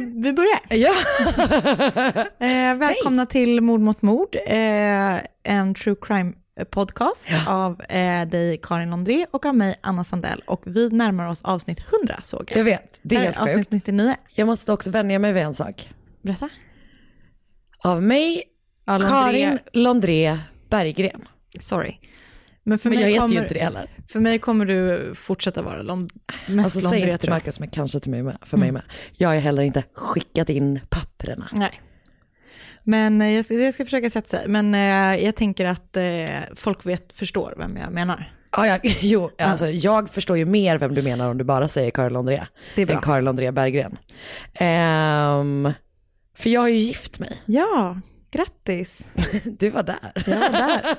Du, vi börjar. Ja. Eh, välkomna till Mord mot mord, eh, en true crime podcast av eh, dig Karin Londré och av mig Anna Sandell. Och vi närmar oss avsnitt 100 såg jag. Jag vet, det är helt avsnitt sjukt. 99. Jag måste också vänja mig vid en sak. Berätta. Av mig, Ja, Londré- Karin Londré Berggren. Sorry. Men för Men mig, jag heter kommer, ju inte det heller. för mig kommer du fortsätta vara Lond mest Alltså säg inte till. Marcus, men kanske till mig med, för mig med. Jag har heller inte skickat in papperna. Nej. Men eh, jag ska, jag ska försöka sätta sig. Men eh, jag tänker att eh, folk vet, förstår vem jag menar. Ja, ja, jo, alltså, jag förstår ju mer vem du menar om du bara säger Karin Londré. Det är bra. Än Karin Londré Berggren. Ehm, för jag har ju gift mig. Ja, grattis. Du var där. Jag var där.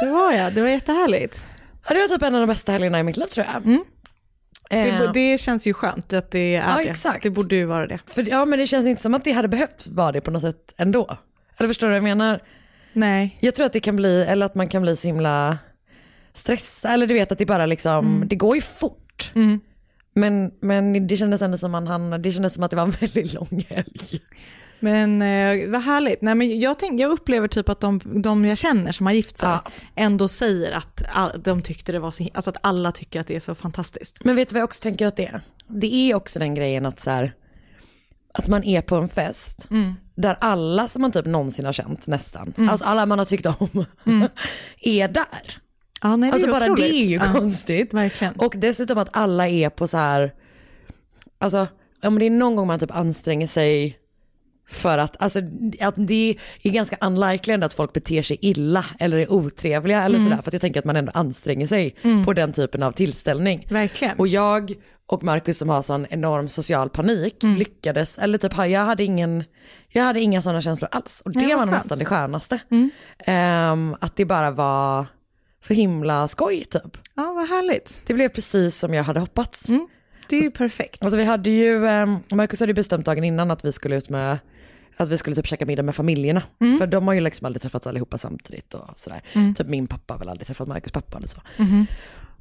Det var jag, det var jättehärligt. Ja, det var typ en av de bästa helgerna i mitt liv tror jag. Mm. Det, Ehm, det känns ju skönt att det är Ja, det. exakt. Det borde ju vara det. För, ja men det känns inte som att det hade behövt vara det på något sätt ändå. Eller förstår du vad jag menar? Nej. Jag tror att det kan bli, eller att man kan bli så himla stressad, eller du vet att det bara liksom, det går ju fort. Mm. Men, men det kändes ändå som, man, det kändes som att det var en väldigt lång helg. Men eh, vad härligt. Nej, men jag, tänk, jag upplever typ att de, de jag känner som har gift sig Ja. ändå säger att all, de tyckte det var så, alltså att alla tycker att det är så fantastiskt. Men vet du vad jag också tänker att det är? Det är också den grejen att så här, att man är på en fest där alla som man typ någonsin har känt nästan, alltså alla man har tyckt om, är där. Ja, nej, det Alltså är bara otroligt. det är ju Ja, konstigt. Verkligen. Och dessutom att alla är på så här, alltså om det är någon gång man typ anstränger sig för att, alltså att det är ganska unlikely att folk beter sig illa eller är otrevliga eller sådär. För att jag tänker att man ändå anstränger sig på den typen av tillställning. Verkligen. Och jag och Marcus som har sån enorm social panik Mm. lyckades, eller typ jag hade ingen, jag hade inga sådana känslor alls. Och det vad var nog. Mm. nästan det skönaste. Ehm, att det bara var så himla skoj typ. Ja, vad härligt. Det blev precis som jag hade hoppats. Det är ju perfekt. Alltså vi hade ju, ehm, Marcus hade ju bestämt dagen innan att vi skulle ut med, att vi skulle typ käka middag med familjerna. För de har ju liksom aldrig träffats allihopa samtidigt och sådär. Typ min pappa har väl aldrig träffat Marcus pappa eller så.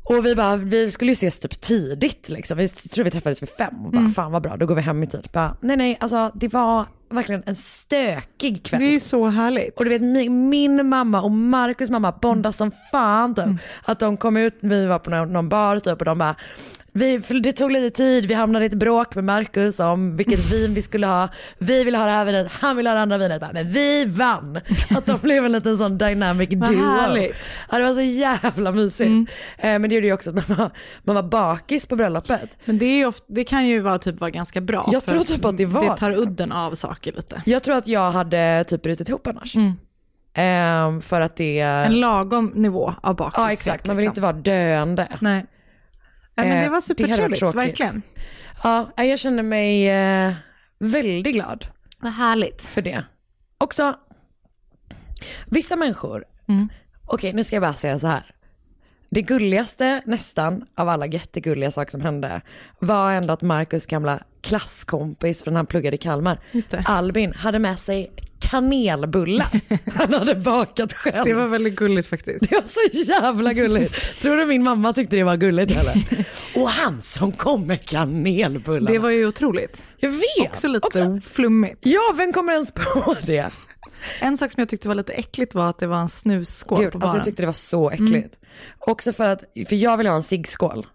Och vi bara, vi skulle ju ses typ tidigt liksom. Vi tror vi träffades vid fem och bara, fan vad bra, då går vi hem i tid. Bara, nej nej, alltså det var verkligen en stökig kväll. Det är ju så härligt. Och du vet min, min mamma och Marcus mamma bondas som fan typ. Att de kom ut, vi var på någon, någon bar typ och de bara, vi, det tog lite tid, vi hamnade i ett bråk med Marcus om vilket vin vi skulle ha. Vi ville ha det här vinet, han ville ha det andra vinet. Men vi vann! Att de blev en liten sån dynamic duo. Ja, det var så jävla mysigt. Eh, men det gjorde ju också att man var, man var bakis på bröllopet. Men det, är ju ofta, det kan ju vara, typ vara ganska bra. Jag tror typ att det var Det tar udden av saker lite. Jag tror att jag hade typ brutit ihop annars. Eh, för att det... En lagom nivå av bakis. Ja exakt, man vill inte vara döende. Nej. Ja, men det Eh, var det supertrevligt, tråkigt. verkligen. Ja, jag känner mig eh, väldigt glad Vad härligt. för det. Också, vissa människor, okej nu ska jag bara säga så här. Det gulligaste nästan av alla jättegulliga saker som hände var ändå att Marcus gamla klasskompis från när han pluggade i Kalmar. Albin, hade med sig kanelbullar han hade bakat själv. Det var väldigt gulligt faktiskt. Det var så jävla gulligt. Tror du min mamma tyckte det var gulligt heller? Och han som kom med kanelbullarna. Det var ju otroligt. Jag vet. Också lite flummigt. Ja, vem kommer ens på det? En sak som jag tyckte var lite äckligt var att det var en snusskål Gud, på alltså baren. jag tyckte det var så äckligt. Också för att, för jag vill ha en ciggskål.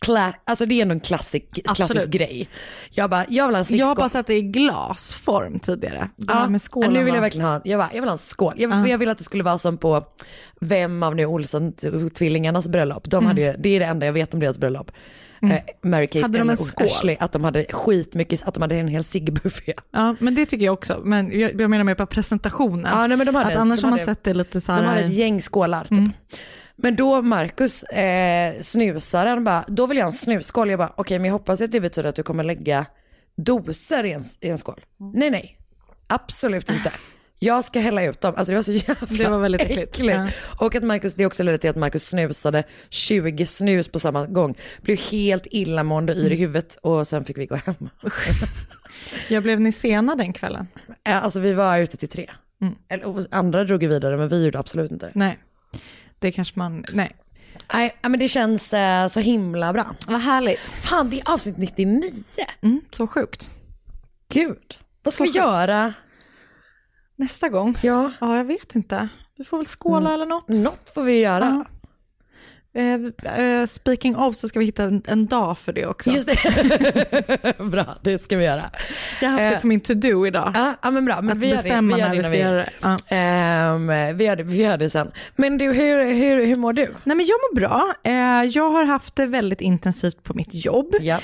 Kla- alltså det är ändå en klassisk, klassisk Absolut. grej. Jag bara, jag vill ha en jag ciggskål. har bara sett det i glasform tidigare. Det här med skålen nu vill jag verkligen ha, jag, bara, jag vill ha en skål. Jag, för jag vill att det skulle vara som på vem av nu Olsson-tvillingarnas bröllop. De hade ju, det är det enda jag vet om deras bröllop. Eh, Mary Kate Hade de en skål? Ashley, att de hade skitmycket, att de hade en hel ciggbuffé. Ja, men det tycker jag också. Men jag, jag menar mer på presentationen. Ja, nej, men de hade- att annars de har man sett det lite så här. De hade ett gäng skålar typ. Men då Marcus, eh, snusaren bara, då vill jag en snusskål. Jag bara, okej men jag hoppas att det betyder att du kommer lägga doser i en, i en skål. Nej nej, absolut inte. Jag ska hälla ut dem. Alltså det var så jävla Det var väldigt äckligt. Ja. Och att Marcus, det också ledde till att Marcus snusade 20 snus på samma gång. Blev helt illamående yr i huvudet och sen fick vi gå hem. Jag blev ni sena den kvällen? Alltså vi var ute till tre. Eller, och andra drog ju vidare men vi gjorde absolut inte det. Nej, det kanske man, nej. Nej, men det känns eh, så himla bra. Vad härligt. Fan, det är avsnitt 99. Mm, så sjukt. Gud, vad ska Så vi sjukt. göra? Nästa gång? Ja, Ja, jag vet inte. Vi får väl skåla eller något. något får vi göra. Ja. Eh, eh, speaking of så ska vi hitta en, en dag för det också. Just det. bra, det ska vi göra. Jag har haft det Eh, på min to-do idag. Ja, men bra. Men att vi gör det, bestämma vi när vi ska göra det. Ehm, vi, gör det, vi gör det sen. Men du, hur, hur, hur mår du? Nej, men jag mår bra. Jag har haft det väldigt intensivt på mitt jobb, Ja.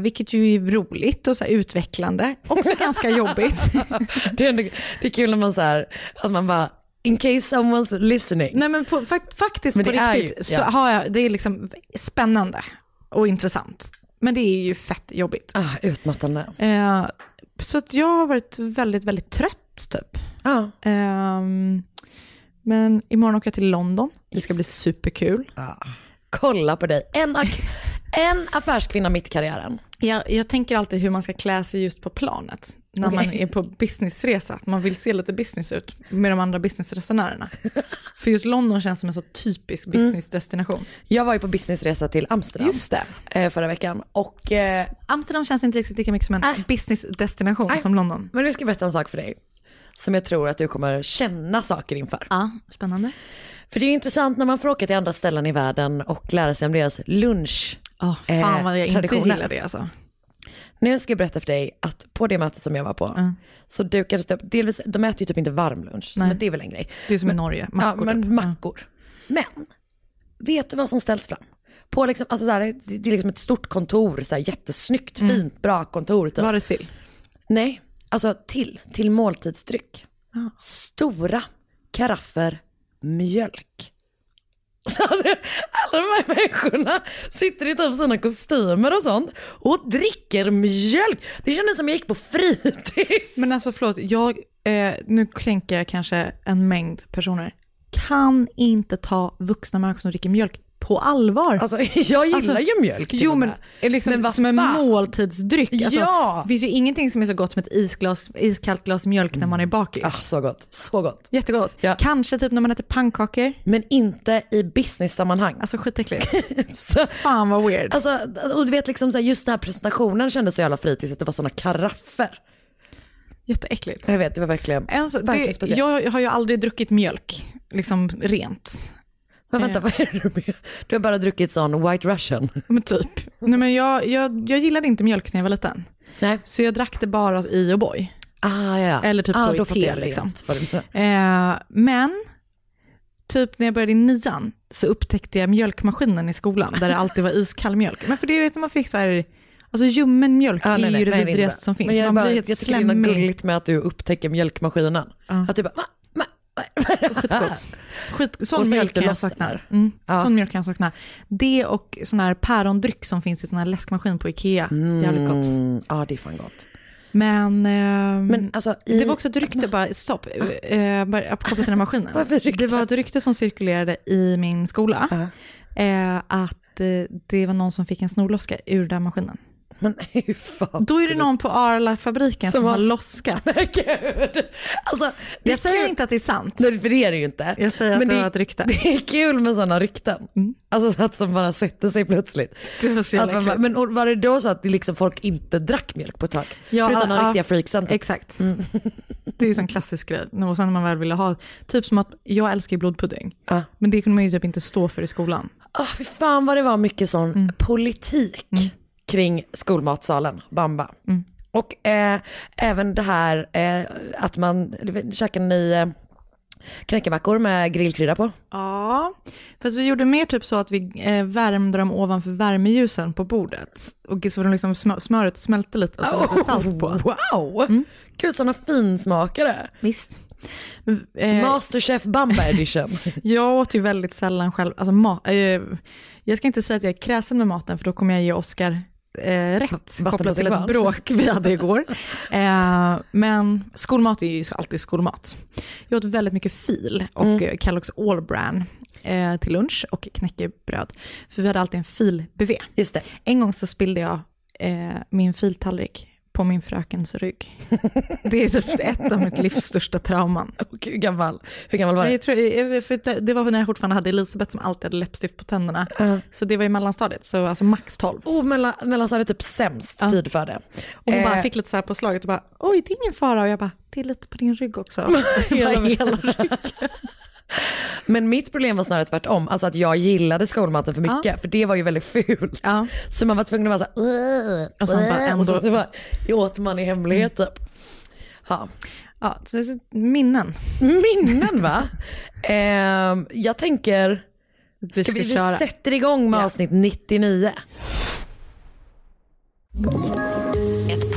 vilket ju är roligt och så utvecklande. Också ganska jobbigt. Det är, det är kul när man så här, att man bara, in case someone's listening. Nej, men på, fakt, faktiskt Men på riktigt ju- så ja. har jag, det är liksom spännande och intressant. Men det är ju fett jobbigt. Ah, utmattande. Eh, så att jag har varit väldigt, väldigt trött typ. Ja. Ehm, men imorgon åker jag till London. Det ska bli superkul. Kolla på dig. En, en affärskvinna mitt i karriären. Jag, jag tänker alltid hur man ska klä sig just på planet. När Okej. man är på businessresa. Man vill se lite business ut med de andra businessresenärerna. För just London känns som en så typisk businessdestination. Jag var ju på businessresa till Amsterdam Just det. eh, förra veckan. Och, eh, Amsterdam känns inte riktigt lika mycket som en Nej. businessdestination Nej. som London. men nu ska jag berätta en sak för dig. Som jag tror att du kommer känna saker inför. Ja, spännande. För det är ju intressant när man får åka till andra ställen i världen och lära sig om deras lunch. Oh, fan vad jag inte traditioner. gillar det alltså. Nu ska jag berätta för dig att på det mötet som jag var på så dukades det upp, delvis, de äter ju typ inte varm lunch, Nej. men det är väl en grej. Det är som i Norge, mackor. ja, men typ. mackor. Men, vet du vad som ställs fram? På liksom, alltså så här, det är liksom ett stort kontor, så här, jättesnyggt, fint, bra kontor. Typ. Var det sill? Nej, alltså till, till måltidsdryck. Ja. Stora karaffer mjölk. Så alla de här människorna sitter i typ sina kostymer och sånt och dricker mjölk. Det kändes som jag gick på fritids. Men alltså förlåt, jag, eh, nu kränker jag kanske en mängd personer. Kan inte ta vuxna människor som dricker mjölk på allvar. Alltså jag gillar Alltså, ju mjölk till jo men, liksom Men vad som en måltidsdryck. Alltså, Ja! Det finns ju ingenting som är så gott som ett isglas, iskallt glas mjölk när man är bakis. Ah, så gott, så gott. Jättegott. Ja. Kanske typ när man äter pannkakor. Men inte i business-sammanhang. Alltså skitäckligt. Fan vad weird. alltså, och du vet liksom just den här presentationen kändes så jävla fritids, att det var sådana karaffer. Jätteäckligt. Jag vet, det var verkligen, En verkligen det, speciellt. jag har ju aldrig druckit mjölk, liksom rent. Men vänta, vad är det du menar? Du har bara druckit sån white russian. Men typ. Nej, men jag, jag, jag gillade inte mjölk när jag var liten. Nej. Så jag drack det bara i O'boy. Ah, ja. Eller typ ah, så i då te, fattar jag liksom. Eh, men typ när jag började i nian så upptäckte jag mjölkmaskinen i skolan där det alltid var iskall mjölk. Men för det vet man fick så här, alltså ljummen mjölk Ah, är nej, nej, ju det vidrigaste som finns. Men jag, man bara, blir jag helt tycker det är något gulligt med att du upptäcker mjölkmaskinen. Ja. Att du bara? Skitgott. Skit, sån så mjölk jag loss sakna. där. Mm, Ja. Sån mjölk kan jag sakna. Det och sån här pärondryck som finns i sån här läskmaskin på Ikea. Jävligt gott. Mm, ja, det är fan gott. Men, ehm, Men alltså, i, det var också ett rykte, bara stopp, eh, bara kopplat till den här maskinen. Det var ett rykte som cirkulerade i min skola, Ja. eh, att eh, det var någon som fick en snorloska ur den maskinen. Men hur fan Då är det någon på Arla-fabriken som, Som har loskat. Men gud. Alltså, det Jag säger inte att det är sant. Nej, för det är det ju inte. Jag säger att Men det var ett rykte. Det är kul med sådana rykten. Alltså så att som bara sätter sig plötsligt. Det var så jävla man, men var det då så att det liksom folk inte drack mjölk på ett tag? Ja, Förutom de ja, riktiga freaksen. Exakt. Det är en klassisk grej. Och sen när man väl ville ha, typ som att jag älskar blodpudding. Ja. Men det kunde man ju typ inte stå för i skolan. Ah, fy fan vad det var mycket sån Mm. politik kring skolmatsalen, Bamba. Mm. Och eh, även det här eh, att man, käkade ni eh, knäckemackor med grillkrydda på? Ja, fast vi gjorde mer typ så att vi eh, värmde dem ovanför värmeljusen på bordet. Och så de liksom smö- smöret smälte lite och så lite salt på. Oh, Wow! Mm. Gud sådana finsmakare. Visst. Eh, Masterchef Bamba edition. jag åt ju väldigt sällan själv, alltså mat, eh, jag ska inte säga att jag är kräsen med maten för då kommer jag ge Oscar eh, rätt kopplat till ett bråk vi hade igår. Eh, men skolmat är ju alltid skolmat. Jag åt väldigt mycket fil och Mm. mm. Kellogg's All Bran eh, till lunch och knäckebröd. För vi hade alltid en filbuvé. Just det. En gång så spillde jag eh, min filtallrik på min frökens rygg. Det är typ ett av mitt livs största trauman. Och hur gammal, hur gammal var det? Jag tror, jag- för det- var när jag fortfarande hade Elisabeth som alltid hade läppstift på tänderna. Ja. Så det var i mellanstadiet, så alltså max 12. Oh, mellan, mellanstadiet typ sämst Ja. tid för det. Och hon bara Eh, fick lite så här på slaget och bara, oj det är ingen fara. Och jag bara, det är lite på din rygg också. Hela, hela ryggen. Men mitt problem var snarare tvärtom, alltså att jag gillade skolmaten för mycket, för det var ju väldigt fult. Ja. Så man var tvungen att vara så här, "Åh, Och sen bara åh", och så, ändå- så bara, åt man i hemlighet typ. Ja. Ja, så, minnen. Minnen va? Ehm, jag tänker, Vi ska ska, vi, vi köra. sätter igång med Ja. avsnitt 99.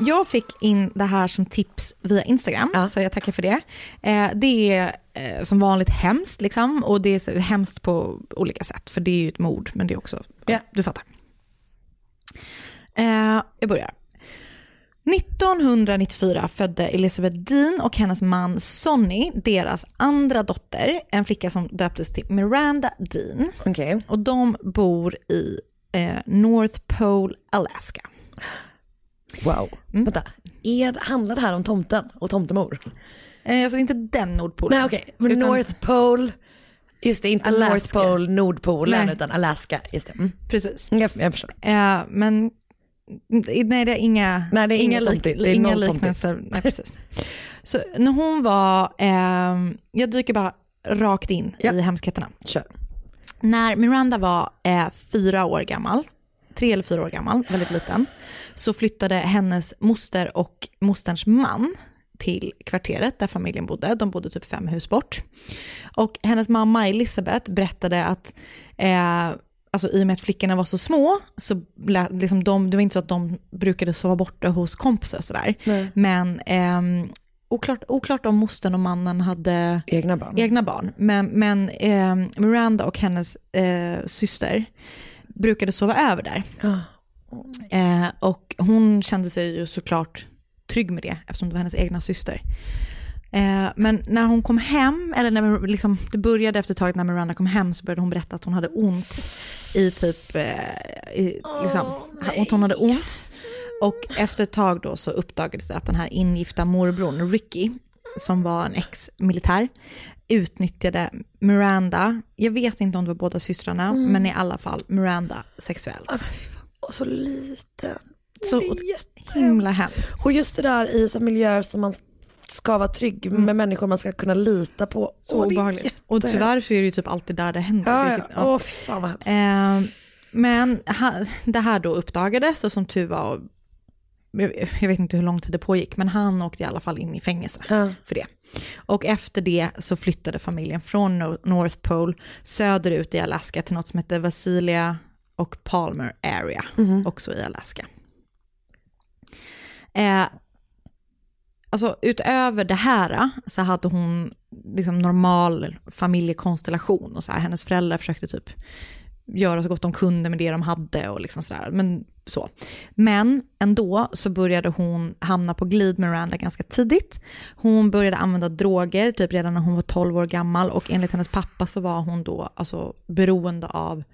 Jag fick in det här som tips via Instagram, Ja. så jag tackar för det. Eh, det är eh, som vanligt hemskt, liksom, och det är så hemskt på olika sätt, för det är ju ett mord, men det är också, Ja. du fattar. Eh, jag börjar. 1994 födde Elizabeth Dean och hennes man Sonny deras andra dotter, en flicka som döptes till Miranda Dean. Okej. Och de bor i eh, North Pole, Alaska. Wow. Mm. Vänta, är, handlar det här om tomten och tomtemor? Eh, alltså inte den Nordpolen. Nej okej, men Utan- North Pole, just det, inte Alaska. North Pole, Nordpolen, Nej. utan Alaska. Just det. Mm. Precis. Jag, jag förstår. Eh, men nej, det är inga, Nej, det är inga, tomtigt. Det är inga tomtigt. liknelser. Nej, precis. Så när hon var, eh, jag dyker bara rakt in Ja. i hemskheterna. Kör. När Miranda var eh, fyra år gammal, tre eller fyra år gammal, väldigt liten, så flyttade hennes moster och mosterns man till kvarteret där familjen bodde. De bodde typ fem hus bort. Och hennes mamma Elisabeth berättade att eh, alltså, i och med att flickorna var så små, så liksom de, det var inte så att de brukade sova borta hos kompisar och sådär. Nej. Men ehm, oklart, oklart om mostern och mannen hade Egna barn. egna barn. Men, men eh, Miranda och hennes eh, syster brukade sova över där. Ja. Eh, och hon kände sig ju såklart trygg med det eftersom det var hennes egna syster. Eh, men när hon kom hem, eller när liksom, det började efter ett tag när Miranda kom hem så började hon berätta att hon hade ont i typ, eh, i, liksom, att hon hade ont. Och efter ett tag då så uppdagades det att den här ingifta morbrorn, Ricky, som var en ex-militär, utnyttjade Miranda, jag vet inte om det var båda systrarna, men i alla fall Miranda sexuellt. Och så liten. Så himla hemskt. Och just det där i så miljöer som man ska vara trygg med människor man ska kunna lita på. Så obehagligt. Och tyvärr så är det ju typ alltid där det händer. Ja, ja. vilket- ja. Åh fy fan vad hemskt. Eh, men det här då uppdagades och som tur var jag vet inte hur lång tid det pågick, men han åkte i alla fall in i fängelse Ja. för det. Och efter det så flyttade familjen från Nor- North Pole söderut i Alaska till något som heter Vasilia och Palmer Area, också i Alaska. Eh, alltså utöver det här så hade hon liksom normal familjekonstellation och så här, hennes föräldrar försökte typ göra så gott de kunde med det de hade och liksom sådär. Men så. Men ändå så började hon hamna på glid med Miranda ganska tidigt. Hon började använda droger typ redan när hon var 12 år gammal och enligt hennes pappa så var hon då alltså beroende av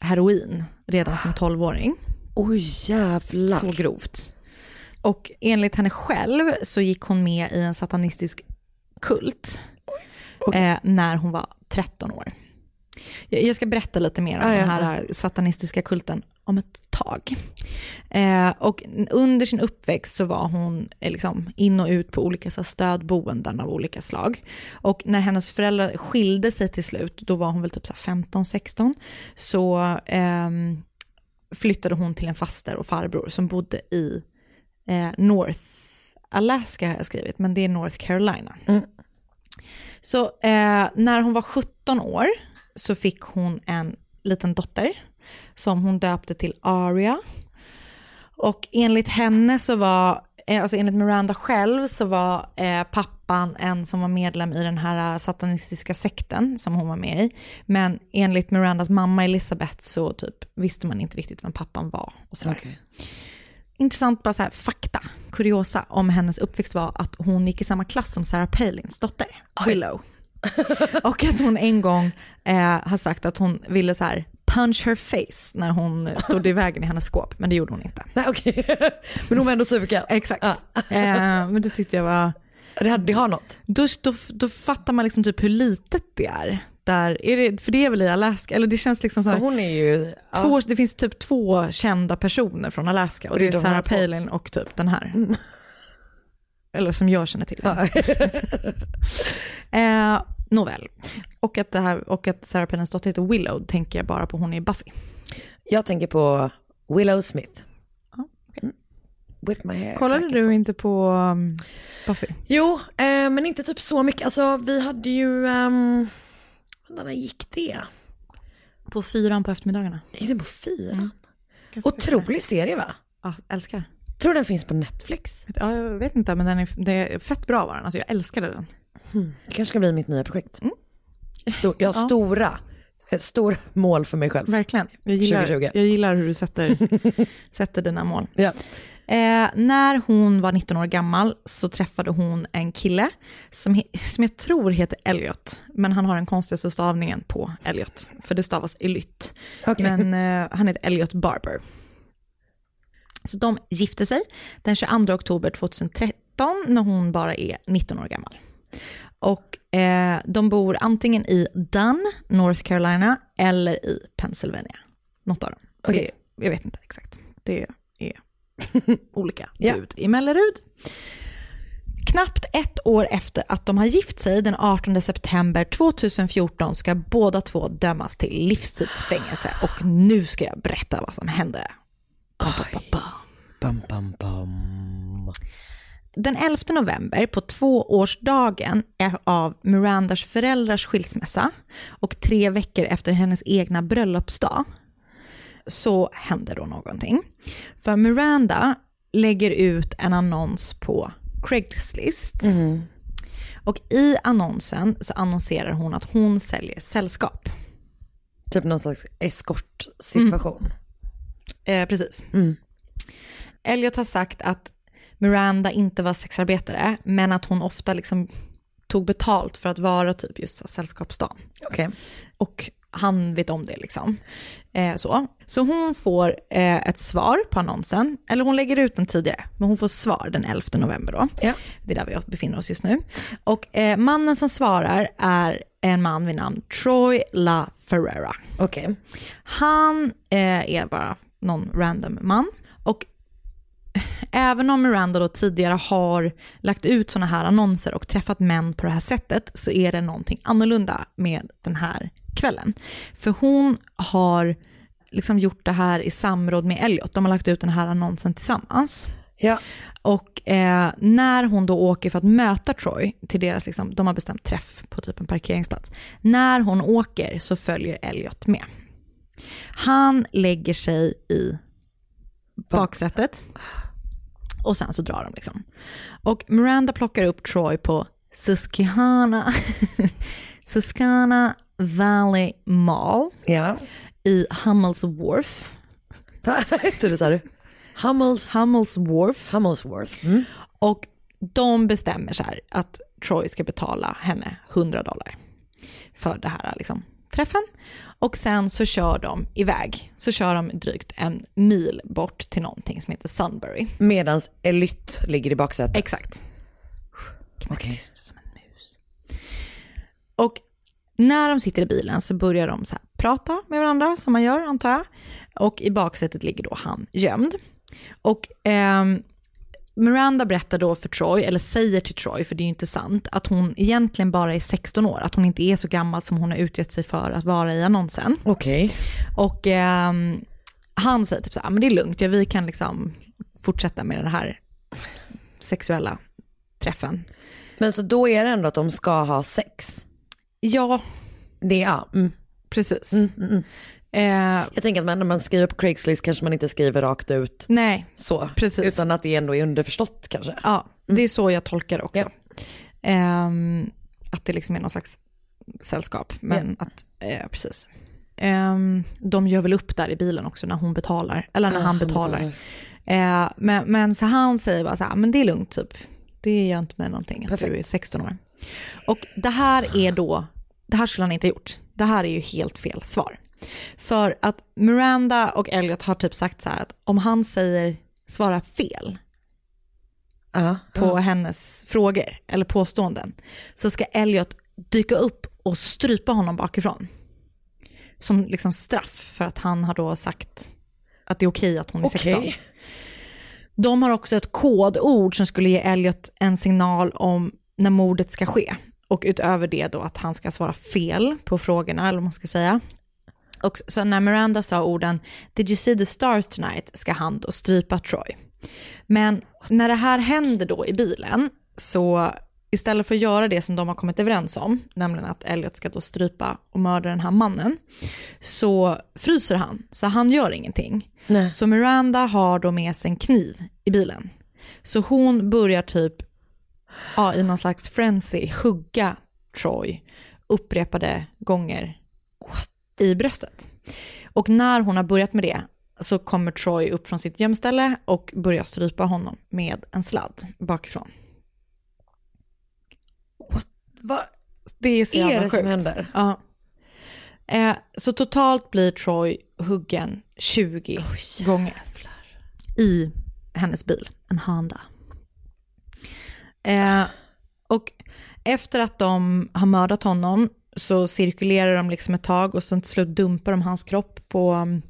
heroin redan som 12-åring. Oj jävlar. Så grovt. Och enligt henne själv så gick hon med i en satanistisk kult eh, när hon var 13 år. Jag, ska berätta lite mer om Ah, den här satanistiska kulten om ett tag. Eh, och under sin uppväxt så var hon eh, liksom in och ut på olika så stödboenden av olika slag. Och när hennes föräldrar skilde sig till slut, då var hon väl typ så här 15-16, så ehm, flyttade hon till en faster och farbror som bodde i eh, North Alaska har jag skrivit, men det är North Carolina. Så eh, när hon var 17 år så fick hon en liten dotter som hon döpte till Aria. Och enligt henne så var, eh, alltså enligt Miranda själv så var eh, pappan en som var medlem i den här satanistiska sekten som hon var med i. Men enligt Mirandas mamma Elisabeth så typ visste man inte riktigt vem pappan var. Och sådär Okej. intressant bara så här, fakta, kuriosa om hennes uppväxt var att hon gick i samma klass som Sarah Palins dotter, Willow. och att hon en gång eh, har sagt att hon ville så här punch her face när hon stod i vägen i hennes skåp, men det gjorde hon inte. Nej okej. Men hon var ändå superkall. Exakt. Ja. Eh, men det tyckte jag var, Det, hade- det har något. då, då, då fattar man liksom typ hur litet det är. Där, är det, för det är väl i Alaska, eller det känns liksom så här, Hon är ju... ja. två, det finns typ två kända personer från Alaska och det är de här Sarah. Palin och typ den här. Eller som jag känner till. Ja. Eh, nåväl. Och att, det här, och att Sarah Palins dotter heter Willow tänker jag bara på hon är Buffy. Jag tänker på Willow Smith. Mm. Whip my hair. Kollade du forth. inte på um, Buffy? Jo, eh, men inte typ så mycket. Alltså vi hade ju, um, när gick det? På fyran på eftermiddagarna. Gick det på fyran? Ganska Otrolig serie va? Ja, älskar. Tror den finns på Netflix. Ja, jag vet inte, men den är, det är fett bra var den. Alltså jag älskade den. Det kanske ska bli mitt nya projekt. Mm. Stor, jag har Ja. stora, eh, stora mål för mig själv. Verkligen. Jag gillar, 2020. jag gillar hur du sätter, sätter dina mål. Ja. Eh, när hon var 19 år gammal så träffade hon en kille som, som jag tror heter Elliot, men han har den konstigaste stavningen på Elliot, för det stavas Elytt. Okej. Men eh, han heter Elliot Barber. Så de gifte sig den 22 oktober 2013 när hon bara är 19 år gammal. Och eh, de bor antingen i Dunn, North Carolina, eller i Pennsylvania. Något av dem. Okej. Det, jag vet inte exakt. Det är olika Ja. bud i Mellerud. Knappt ett år efter att de har gift sig, den 18 september 2014, ska båda två dömas till livstidsfängelse. Och nu ska jag berätta vad som hände. Bam, bam, bam, bam. Den 11 november, på tvåårsdagen av Mirandas föräldrars skilsmässa och tre veckor efter hennes egna bröllopsdag, så händer då någonting. För Miranda lägger ut en annons på Craigslist. Och i annonsen så annonserar hon att hon säljer sällskap. Typ någon slags eskortsituation. Eh, precis. Mm. Elliot har sagt att Miranda inte var sexarbetare, men att hon ofta liksom tog betalt för att vara typ just sällskapsdam. Okej. Och han vet om det liksom. Eh, så. så hon får eh, ett svar på annonsen, eller hon lägger ut den tidigare, men hon får svar den 11 november då. Ja. Det är där vi befinner oss just nu. Och eh, mannen som svarar är en man vid namn Troy La Ferrera. Okej. Han eh, är bara någon random man. Även om Miranda då tidigare har lagt ut sådana här annonser och träffat män på det här sättet så är det någonting annorlunda med den här kvällen. För hon har liksom gjort det här i samråd med Elliot. De har lagt ut den här annonsen tillsammans. Ja. Och eh, när hon då åker för att möta Troy till deras, liksom, de har bestämt träff på typ en parkeringsplats. När hon åker så följer Elliot med. Han lägger sig i baksätet och sen så drar de liksom. Och Miranda plockar upp Troy på Susquehanna, Susquehanna Valley Mall Ja. i Hummels Wharf. Vad hette du sa du? Hummels... Hummels Wharf. Hummelsworth. Mm. Och de bestämmer så här att Troy ska betala henne 100 dollar för det här liksom, träffen. Och sen så kör de iväg. Så kör de drygt en mil bort till någonting som heter Sunbury. Medans Elytt ligger i baksätet. Exakt. Okej. Tyst som en mus. Och när de sitter i bilen så börjar de så prata med varandra, som man gör antar jag. Och i baksätet ligger då han gömd. Och ehm, Miranda berättar då för Troy, eller säger till Troy, för det är ju inte sant, att hon egentligen bara är 16 år, att hon inte är så gammal som hon har utgett sig för att vara i annonsen. Okej. Och ehm, han säger typ så här, men det är lugnt, ja, vi kan liksom fortsätta med den här sexuella träffen. Men så då är det ändå att de ska ha sex? Ja, Det är, ja. Mm. precis. Mm, mm, mm. Eh, Jag tänker att man, när man skriver på Craigslist kanske man inte skriver rakt ut nej, så. Precis. Utan att det ändå är underförstått kanske. ja, det är så jag tolkar också. Ja. Ehm, att det liksom är någon slags sällskap. Men att, eh, precis. Ehm, de gör väl upp där i bilen också när hon betalar, eller när Ah, han betalar. Eh, men, men så han säger bara så här, men det är lugnt typ. Det gör inte mig någonting att Perfekt. du är 16 år. Och det här är då, det här skulle han inte ha gjort. Det här är ju helt fel svar. För att Miranda och Elliot har typ sagt så här att om han säger svara fel Ja. på hennes frågor eller påståenden så ska Elliot dyka upp och strypa honom bakifrån. Som liksom straff för att han har då sagt att det är okej att hon är 16. Okej. De har också ett kodord som skulle ge Elliot en signal om när mordet ska ske. Och utöver det då att han ska svara fel på frågorna, eller vad man ska säga. Och så när Miranda sa orden “Did you see the stars tonight?” ska han då strypa Troy. Men när det här händer då i bilen, så istället för att göra det som de har kommit överens om, nämligen att Elliot ska då strypa och mörda den här mannen, så fryser han, så han gör ingenting. Nej. Så Miranda har då med sig en kniv i bilen. Så hon börjar typ ja, i någon slags frenzy hugga Troy upprepade gånger i bröstet. Och när hon har börjat med det så kommer Troy upp från sitt gömställe och börjar strypa honom med en sladd bakifrån. Vad Det är så jävla det som sjukt. händer? Ja. Eh, så totalt blir Troy huggen 20 gånger i hennes bil, en Honda. Eh, och efter att de har mördat honom så cirkulerar de liksom ett tag och sen till slut dumpar de hans kropp på, mm,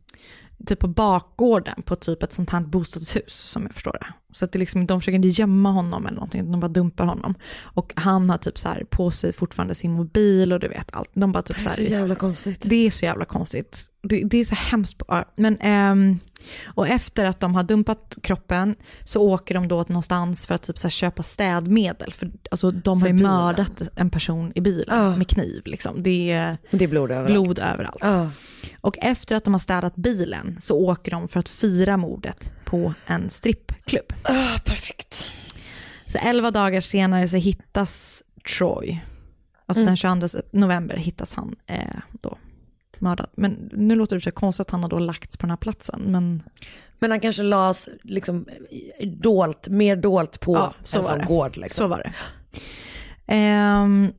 typ på bakgården på typ ett sånt här bostadshus som jag förstår det. Så att det liksom, de försöker inte gömma honom eller någonting, de bara dumpar honom. Och han har typ så här på sig fortfarande sin mobil och du vet allt. De bara typ Det så är här, så jävla konstigt. det är så jävla konstigt. Det, det är så hemskt. Men, ehm, och efter att de har dumpat kroppen så åker de då någonstans för att typ så här köpa städmedel. För alltså, de har ju mördat en person i bilen Ja. med kniv. Liksom. Det är Det är blod överallt. blod överallt. Ja. Och efter att de har städat bilen så åker de för att fira mordet på en strippklubb. Ah, perfekt. Så elva dagar senare så hittas Troy. Alltså den 22 november hittas han eh, då mördad. Men nu låter det så konstigt att han har då lagts på den här platsen. Men Men han kanske las liksom dolt, mer dolt på Ja, så en var sån det. gård. Liksom. så var det. Ehm,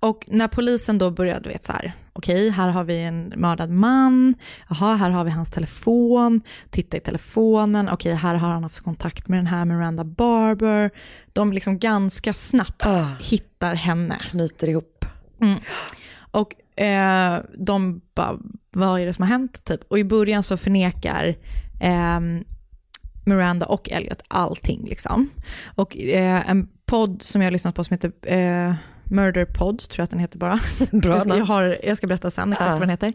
och när polisen då började, vet så här, okej, här har vi en mördad man, jaha, här har vi hans telefon, titta i telefonen, okej, här har han haft kontakt med den här Miranda Barber. De liksom ganska snabbt Ah. hittar henne. Knyter ihop. Och eh, de bara, vad är det som har hänt? Typ. Och i början så förnekar ehm, Miranda och Elliot allting. Liksom. Och eh, en podd som jag har lyssnat på som heter eh, Murder Pod, tror jag att den heter bara. Bra jag, ska, jag, har, jag ska berätta sen exakt Ja. vad den heter.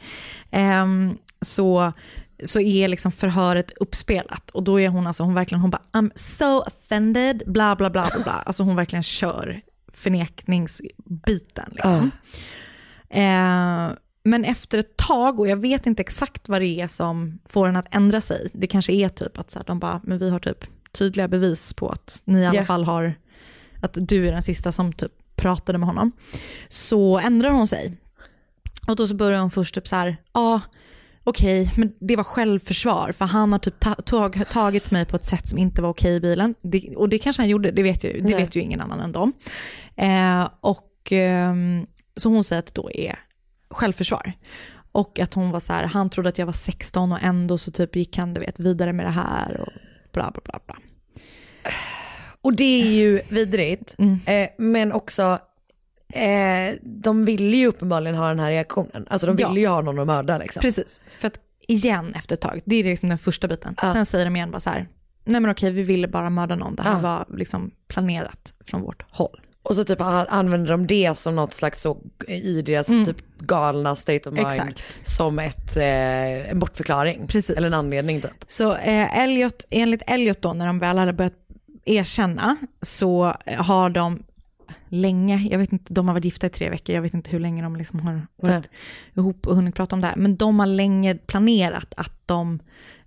Ehm, så så är liksom förhöret uppspelat och då är hon alltså, hon verkligen, hon bara I'm so offended, bla bla bla bla bla. Alltså hon verkligen kör förnekningsbiten liksom. Eh, men efter ett tag, och jag vet inte exakt vad det är som får henne att ändra sig, det kanske är typ att så här, de bara, men vi har typ tydliga bevis på att ni i alla Ja. fall har, att du är den sista som typ pratade med honom. Så ändrar hon sig. Och då så börjar hon först typ så här, ja, okej, men det var självförsvar, för han har typ ta- tag, tagit mig på ett sätt som inte var okej i bilen. Det, och det kanske han gjorde, det vet ju, det Nej. vet ju ingen annan än dem. Eh, och ehm, så hon säger att det då är självförsvar. Och att hon var så här, han trodde att jag var 16 och ändå så typ gick han du vet, vidare med det här och bla bla bla. bla. Och det är ju vidrigt, Mm. eh, men också eh, de ville ju uppenbarligen ha den här reaktionen. Alltså de ville Ja. ju ha någon att mörda liksom. Precis, för att igen efter ett tag, det är liksom den första biten. Ja. Sen säger de igen bara så här, nej men okej vi ville bara mörda någon, det här Ja. var liksom planerat från vårt håll. Och så typ använder de det som något slags så i deras Mm. typ galna state of mind. Exakt. Som ett, eh, en bortförklaring. Precis. Eller en anledning typ. Så eh, Elliot, enligt Elliot då, när de väl hade börjat erkänna, så har de länge, jag vet inte, de har varit gifta i tre veckor, jag vet inte hur länge de liksom har varit ihop och hunnit prata om det här, men de har länge planerat att de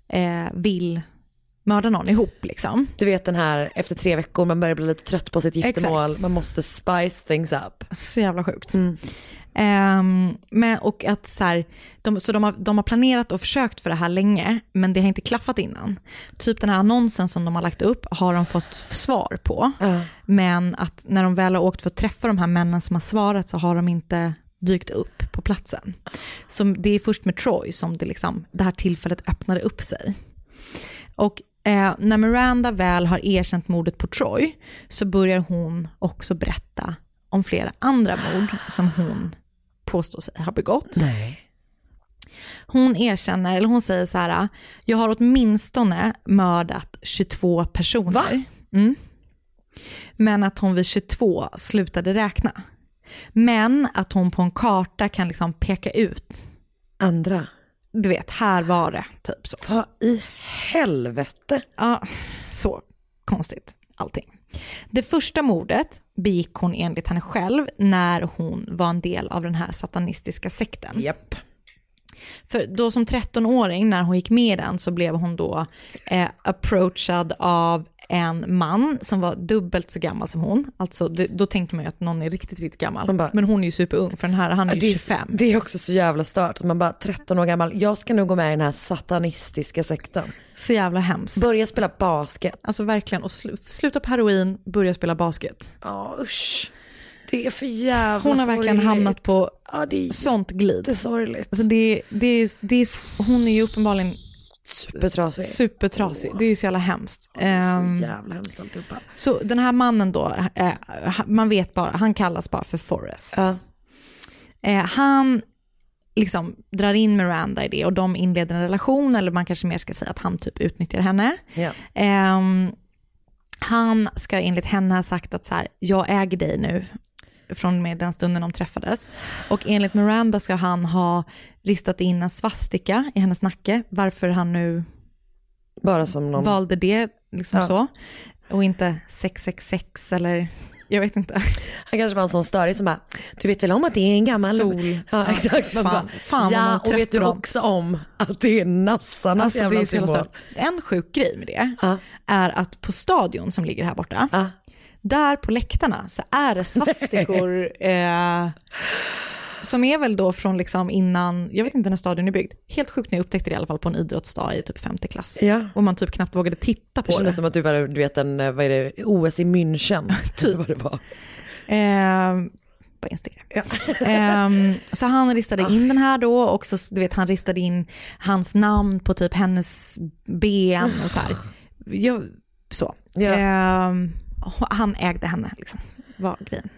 eh, vill mörda någon ihop liksom. Du vet den här efter tre veckor man börjar bli lite trött på sitt giftermål. Exakt. Man måste spice things up. Så jävla sjukt. Mm. Ehm, men, och att så här, de, så de har, de har planerat och försökt för det här länge, men det har inte klaffat innan. Typ den här annonsen som de har lagt upp har de fått svar på. Men att när de väl har åkt för att träffa de här männen som har svarat så har de inte dykt upp på platsen. Så det är först med Troy som det, liksom, det här tillfället öppnade upp sig. Och eh, när Miranda väl har erkänt mordet på Troy så börjar hon också berätta om flera andra mord som hon påstår sig ha begått. Nej. Hon erkänner, eller hon säger så här, jag har åtminstone mördat 22 personer. Mm. Men att hon vid 22 slutade räkna. Men att hon på en karta kan liksom peka ut, Andra. du vet, här var det, typ så. Vad i helvete? Ja, så konstigt allting. Det första mordet begick hon enligt henne själv när hon var en del av den här satanistiska sekten. Japp. För då som 13-åring när hon gick med i den så blev hon då eh, approachad av en man som var dubbelt så gammal som hon. Alltså det, då tänker man ju att någon är riktigt, riktigt gammal. Bara- Men hon är ju superung för den här, han är ju det, 25. är, det är också så jävla stört att man bara 13 år gammal, jag ska nog gå med i den här satanistiska sekten. Så jävla hemskt. Börja spela basket. Alltså verkligen, och slu, sluta på heroin, börja spela basket. Ja usch. Det är för jävla Hon har verkligen sorgligt. hamnat på ja, det är sånt glid. jättesorgligt. Alltså det, det, det är, hon är ju uppenbarligen Supertrasig. supertrasig. Det är så jävla hemskt. Ehm, så jävla hemskt alltihopa. så den här mannen då, eh, man vet bara, han kallas bara för Forrest. Ja. Eh, han liksom drar in Miranda i det och de inleder en relation, eller man kanske mer ska säga att han typ utnyttjar henne. Ja. Ehm, han ska enligt henne ha sagt att så här, jag äger dig nu, från och med den stunden de träffades. Och enligt Miranda ska han ha ristat in en svastika i hennes nacke, varför han nu Bara som någon... valde det, liksom Ja. så. Och inte 666 eller, jag vet inte. Han kanske var en sån störig som bara, du vet väl om att det är en gammal... Sol. Ja exakt. Fan. bara, Fan ja och vet du också om att det är nassarnas Alltså, jävla symbol. En sjuk grej med det Ja. är att på stadion som ligger här borta, Ja. Där på läktarna så är det svastikor eh, som är väl då från liksom innan, jag vet inte när stadion är byggd. Helt sjukt när jag upptäckte det i alla fall på en idrottsdag i typ femte klass. Ja. Och man typ knappt vågade titta Det på det. kändes som att du var, du vet en, vad är det, OS i München. typ. vad det var. Eh, på Instagram. Ehm, så han ristade in den här då och så, du vet, han ristade in hans namn på typ hennes ben och så här. Jag, så. Ja. Ehm, han ägde henne, liksom, var grejen.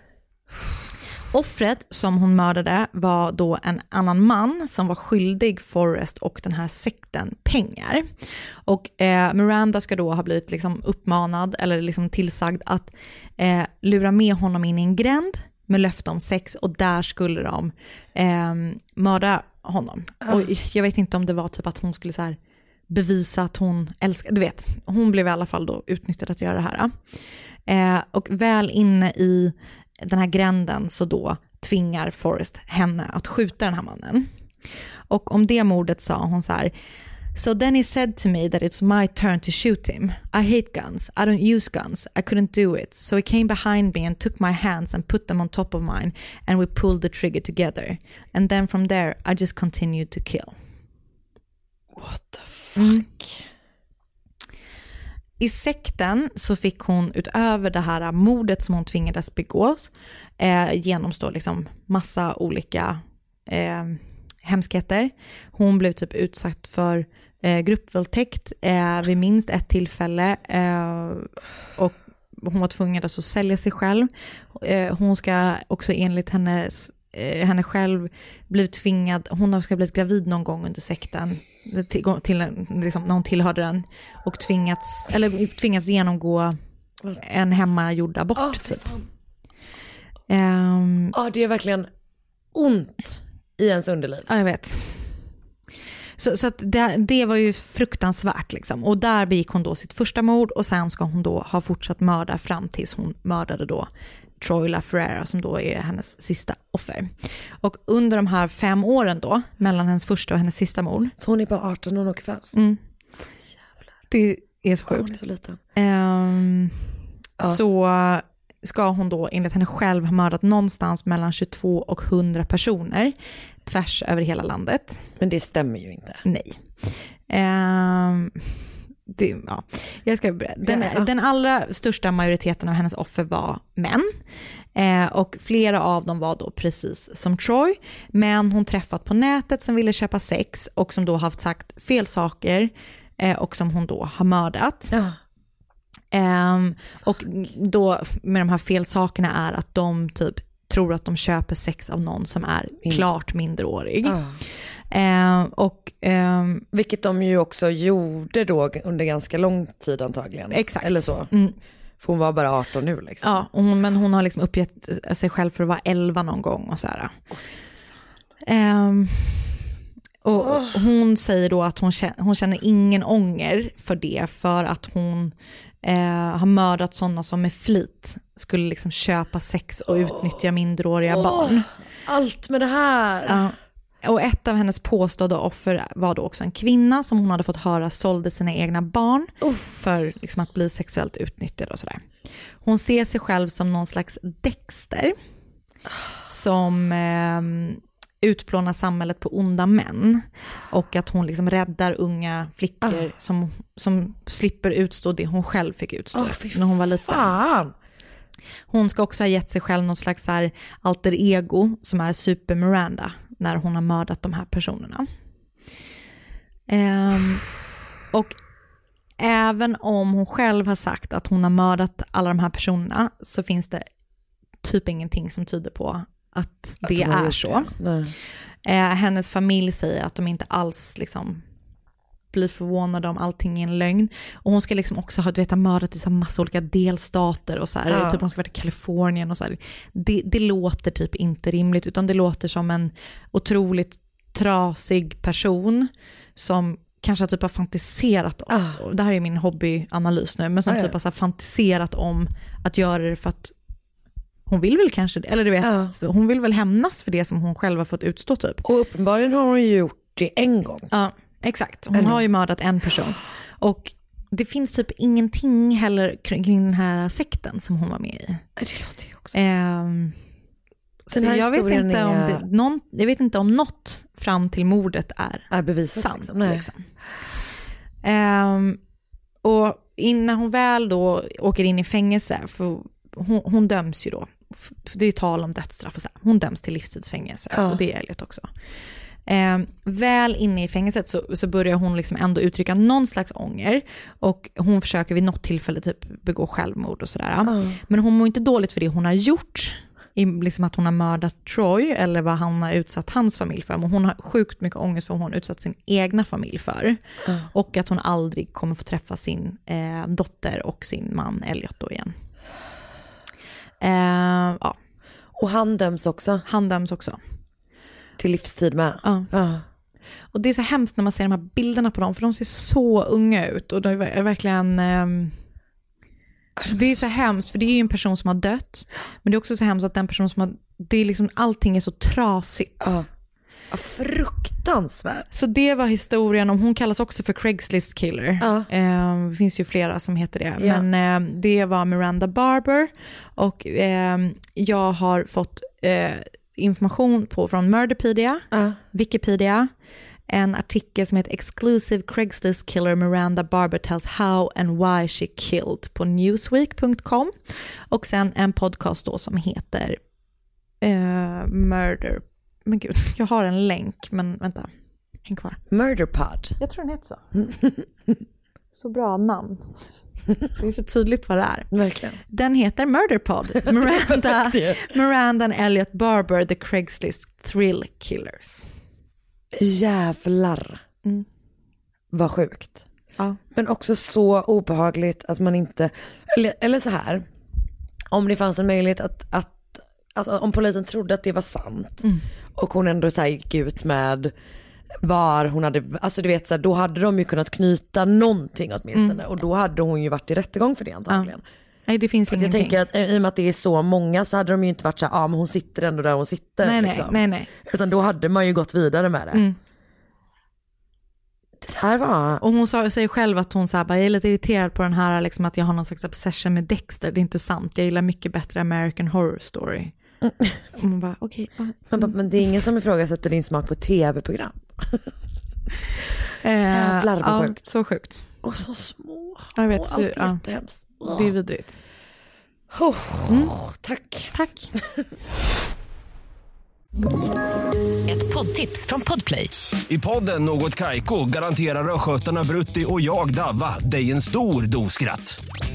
Offret som hon mördade var då en annan man som var skyldig Forrest och den här sekten pengar. Och eh, Miranda ska då ha blivit liksom uppmanad eller liksom tillsagd att eh, lura med honom in i en gränd med löfte om sex och där skulle de eh, mörda honom. Och jag vet inte om det var typ att hon skulle så här bevisa att hon älskar, du vet, hon blev i alla fall då utnyttjad att göra det här. Eh, och väl inne i den här gränden så då tvingar Forrest henne att skjuta den här mannen. Och om det mordet sa hon så här, So then he said to me that it's my turn to shoot him. I hate guns. I don't use guns. I couldn't do it. So he came behind me and took my hands and put them on top of mine and we pulled the trigger together. And then from there I just continued to kill. What the fuck? I sekten så fick hon utöver det här mordet som hon tvingades begå eh, genomstå liksom massa olika eh, hemskheter. Hon blev typ utsatt för eh, gruppvåldtäkt eh, vid minst ett tillfälle eh, och hon var tvungen alltså att sälja sig själv. Eh, hon ska också enligt hennes eh, henne själv blivit tvingad, hon ska ha blivit gravid någon gång under sekten, till, till, liksom, när hon tillhörde den, och tvingats, eller tvingats genomgå en hemmagjord abort. Åh, typ. Ehm, Ja, det är verkligen ont i ens underliv. Ja, jag vet. Så, så det, det var ju fruktansvärt. Liksom. Och där begick hon då sitt första mord och sen ska hon då ha fortsatt mörda fram tills hon mördade då Troy LaFerrera som då är hennes sista offer. Och under de här fem åren då, mellan hennes första och hennes sista mord, Så hon är bara 18 när hon åker fast. Mm. det är så Hon sjukt. är så liten. Ehm, Ja. Så ska hon då enligt henne själv ha mördat någonstans mellan 22 och 100 personer tvärs över hela landet. Men det stämmer ju inte. Nej. Ehm, det, ja. Jag ska, den, Ja. den allra största majoriteten av hennes offer var män. Eh, och flera av dem var då precis som Troy, men hon träffat på nätet som ville köpa sex och som då haft sagt fel saker eh, och som hon då har mördat. Ja. Ehm, och då med de här fel sakerna är att de typ tror att de köper sex av någon som är klart minderårig. Ja. Ehm, och ehm, Vilket de ju också gjorde då under ganska lång tid antagligen. Exakt. Eller så. Mm. För hon var bara 18 nu liksom. Ja, hon, men hon har liksom uppgett sig själv för att vara 11 någon gång och så här. Ehm, och hon säger då att hon känner, hon känner ingen ånger för det för att hon eh, har mördat sådana som med flit skulle liksom köpa sex och utnyttja minderåriga barn. Allt med det här. Ja. Och ett av hennes påstådda offer var då också en kvinna som hon hade fått höra sålde sina egna barn för liksom att bli sexuellt utnyttjad och sådär. Hon ser sig själv som någon slags Dexter som eh, utplånar samhället på onda män och att hon liksom räddar unga flickor som, som slipper utstå det hon själv fick utstå fy när hon var liten. Fan. Hon ska också ha gett sig själv någon slags här alter ego som är Super Miranda när hon har mördat de här personerna. Ehm, och även om hon själv har sagt att hon har mördat alla de här personerna så finns det typ ingenting som tyder på att det har är så. det. Eh, hennes familj säger att de inte alls liksom blir förvånade om allting är en lögn. Och hon ska liksom också ha du vet, mördat i så massa olika delstater och så här, Ja. typ hon ska varit i Kalifornien och så här. Det, det låter typ inte rimligt utan det låter som en otroligt trasig person som kanske typ har fantiserat om, Ah. det här är min hobbyanalys nu, men som Ah, ja. typ har fantiserat om att göra det för att hon vill väl kanske, eller du vet, Ja. hon vill väl hämnas för det som hon själv har fått utstå typ. Och uppenbarligen har hon ju gjort det en gång. Ja, exakt. Hon Eller- har ju mördat en person. Och det finns typ ingenting heller kring kring den här sekten som hon var med i. Det låter ju också. Ehm, så jag vet, inte om är- det, någon, jag vet inte om något fram till mordet är Är bevisat sant. liksom. Liksom. Ehm, och innan hon väl då åker in i fängelse, för hon, hon döms ju då, det är tal om dödsstraff och så här. hon döms till livstidsfängelse Ja. och det är Elliot också. Ehm, väl inne i fängelset så, så börjar hon liksom ändå uttrycka någon slags ånger och hon försöker vid något tillfälle typ begå självmord och sådär. Men hon mår inte dåligt för det hon har gjort, i liksom att hon har mördat Troy eller vad han har utsatt hans familj för. Men hon har sjukt mycket ångest för vad hon har utsatt sin egna familj för. Och att hon aldrig kommer få träffa sin eh, dotter och sin man Elliot då igen. Eh, ja, Och han döms också. han döms också. till livstid med. Ja. Ja. Och det är så hemskt när man ser de här bilderna på dem, för de ser så unga ut. Och de är verkligen... ehm, det är så hemskt, för det är ju en person som har dött. Men det är också så hemskt att den person som har... Det är liksom, allting är så trasigt. Ja. Ja, fruktansvärt. Så det var historien om, hon kallas också för Craigslist killer. Ja. Eh, det finns ju flera som heter det. Ja. Men eh, det var Miranda Barber och eh, jag har fått eh, information på, från Murderpedia, Ja. Wikipedia, en artikel som heter Exclusive Craigslist Killer Miranda Barber tells how and why she killed på newsweek.com. Och sen en podcast då som heter eh, Murder. Men gud, jag har en länk, men vänta. Häng kvar. Murderpod. Jag tror den heter så. Så bra namn. Det är så tydligt vad det är. Verkligen. Den heter Murderpod. Miranda, Miranda and Elliot Barber, The Craigslist Thrill Killers. Jävlar. Mm. Vad sjukt. Ja. Men också så obehagligt att man inte, eller, eller så här, om det fanns en möjlighet att, att alltså, om polisen trodde att det var sant Mm. och hon ändå så här gick ut med var hon hade, alltså du vet så här, då hade de ju kunnat knyta någonting åtminstone Mm. och då hade hon ju varit i rättegång för det antagligen. Nej, det finns att jag ingenting. tänker att i och med att det är så många så hade de ju inte varit så här, ja men hon sitter ändå där hon sitter. nej, nej, liksom. nej, nej. Utan då hade man ju gått vidare med det. Mm. Det där var, Och hon sa, säger själv att hon så här, bara, jag är lite irriterad på den här, liksom, att jag har någon slags obsession med Dexter. Det är inte sant. Jag gillar mycket bättre American Horror Story. Och man bara, okej. men, bara, men det är ingen som ifrågasätter din smak på tv-program. Eh, Jävlar, vad ja, sjukt. Så sjukt. Och så små. Jag vet, och allt är ja. jättehemskt. Det är vidrigt. Oh, Tack. Tack. Ett poddtips från Podplay. I podden Något Kaiko garanterar östgötarna Brutti och jag, Davva, dig en stor dos skratt.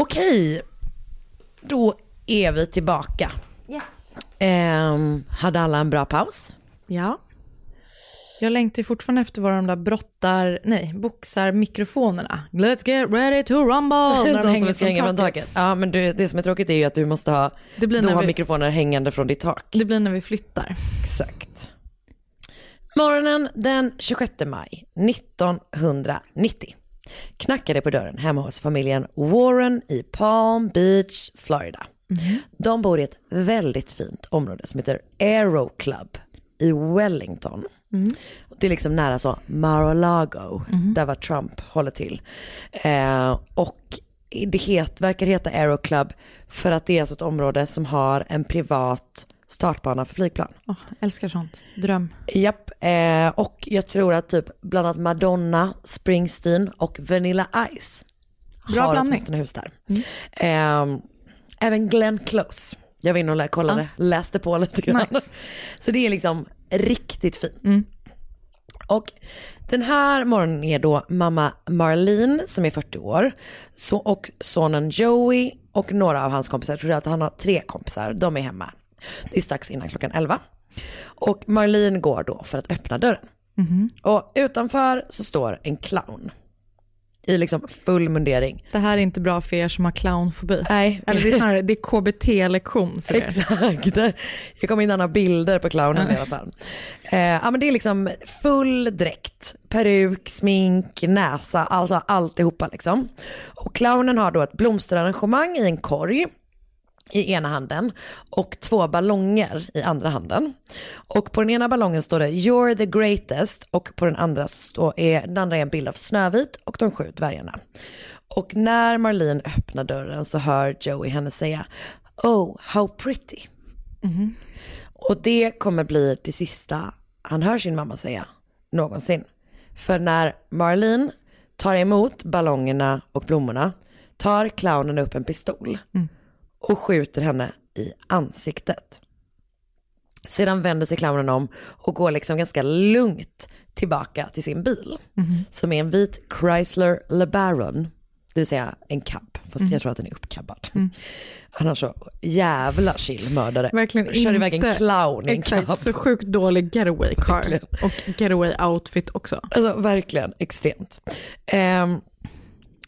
Okej, då är vi tillbaka. Yes. Ehm, hade alla en bra paus? Ja. Jag längtar fortfarande efter vad de där brottar, nej, boxar mikrofonerna. Let's get ready to rumble. När De ska hänga från taket. Ja men du, det som är tråkigt är ju att du måste ha, Det blir då har vi- mikrofoner hängande från ditt tak. Det blir när vi flyttar. Exakt. Morgonen den 26 maj 1990 knackade på dörren hemma hos familjen Warren i Palm Beach, Florida. De bor i ett väldigt fint område som heter Aero Club i Wellington. Det är liksom nära så Mar-a-Lago, där var Trump håller till. Eh, och det het, verkar heta Aero Club för att det är alltså ett område som har en privat startbana för flygplan. Åh, älskar sånt. Dröm. Japp, eh, och jag tror att typ bland annat Madonna, Springsteen och Vanilla Ice Bra har blandning. åtminstone hus där. Eh, även Glenn Close, jag var inne och lä- kollade, läste på lite grann. Nice. Så det är liksom riktigt fint. Och den här morgonen är då mamma Marlene som är 40 år så, och sonen Joey och några av hans kompisar, jag tror att han har tre kompisar, de är hemma. Det är strax innan klockan 11. Och Marlene går då för att öppna dörren. Och utanför så står en clown. I liksom full mundering. Det här är inte bra för er som har clownfobi. Nej. Eller det är snarare, det är KBT-lektion för er. Exakt. Jag kommer inte ha några bilder på clownen i alla fall. Eh, ja men det är liksom full dräkt, peruk, smink, näsa, alltså alltihopa liksom. Och clownen har då ett blomsterarrangemang i en korg i ena handen och två ballonger i andra handen. Och på den ena ballongen står det “You're the greatest” och på den andra, står, är, den andra är en bild av Snövit och de sju dvärgarna. Och när Marlene öppnar dörren så hör Joey henne säga “Oh, how pretty”. Och det kommer bli det sista han hör sin mamma säga någonsin. För när Marlene tar emot ballongerna och blommorna tar clownen upp en pistol och skjuter henne i ansiktet. Sedan vänder sig clownen om och går liksom ganska lugnt tillbaka till sin bil. Som är en vit Chrysler LeBaron, det vill säga en cab, fast jag tror att den är uppkabbad. Han har så jävla chill mördare. Verkligen Kör iväg en clown i en Exakt, cab. så sjukt dålig getaway car. Verkligen. Och getaway outfit också. Alltså verkligen extremt. Ehm,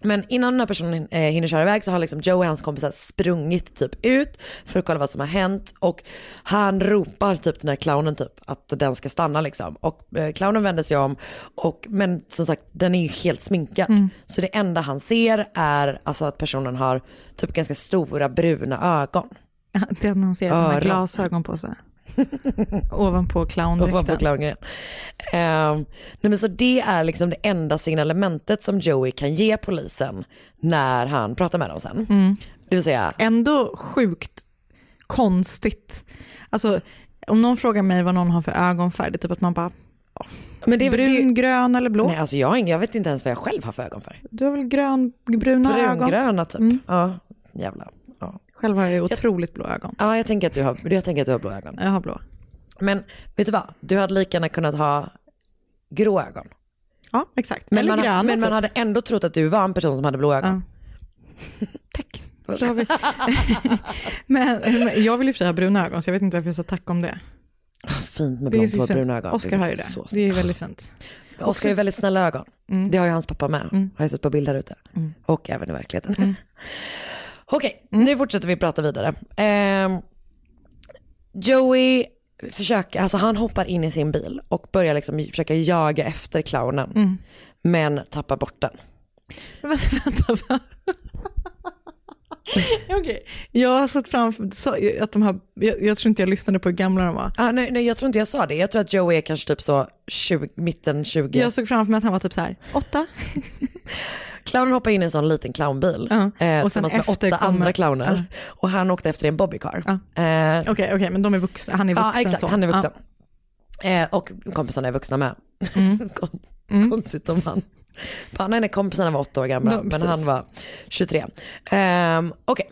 men innan den här personen eh, hinner köra iväg så har liksom Joe och hans kompisar sprungit typ ut för att kolla vad som har hänt och han ropar typ den här clownen typ att den ska stanna liksom och eh, clownen vänder sig om och men som sagt den är ju helt sminkad så det enda han ser är alltså att personen har typ ganska stora bruna ögon. Den han ser att han har Öron. glasögon på sig. Ovanpå clowndräkten. Ovanpå clowngrejen. Ehm, nej men så det är liksom det enda signalementet som Joey kan ge polisen när han pratar med dem sen. Det vill säga, Ändå sjukt konstigt. Alltså, om någon frågar mig vad någon har för ögonfärg, det är typ att man bara, men det brun, det, grön eller blå? Nej alltså jag, jag vet inte ens vad jag själv har för ögonfärg. Du har väl grön, bruna ögon? Brungröna typ. Mm. Ja, jävla. Ja. Själv har jag ju otroligt blå ögon. ja, jag tänker att du har, jag tänker att du har blå ögon. Jag har blå. Men vet du vad, du hade lika gärna kunnat ha grå ögon. Ja, exakt. Men, eller man, gröna ha, men man typ. hade ändå trott att du var en person som hade blå ögon. Tack. Har vi. men, men jag vill i och för sig ha bruna ögon, så jag vet inte varför jag sa tack om det. Fint med blont hår bruna ögon. Oscar har ju det. Så Det är väldigt fint. Oskar har väldigt snälla ögon. Mm. Det har ju hans pappa med. Har jag sett på bilder ute. Och även i verkligheten. Okej, nu fortsätter vi prata vidare. Ehm, Joey försöker, alltså han hoppar in i sin bil och börjar liksom försöka jaga efter clownen. Mm. Men tappar bort den. Vänta, va? Okej, jag har sett framför att de har, jag, jag tror inte jag lyssnade på hur gamla de var. Ah, nej, nej, jag tror inte jag sa det. Jag tror att Joey är kanske typ så 20, mitten 20. Jag såg framför mig att han var typ så här, åtta. Clownen hoppar in i en sån liten clownbil. Ja. Eh, Och sen tillsammans med åtta kommer- andra clowner. Och han åkte efter i en bobbycar. Ja. Eh, Okej, okej, men de är vuxna, han är vuxen Ja exakt, så. han är vuxen. Eh, och kompisarna är vuxna med. Mm. Kon- Konstigt om han... Nej, nej, kompisarna var åtta år gamla, Ja, men han var 23. Ehm, Okej.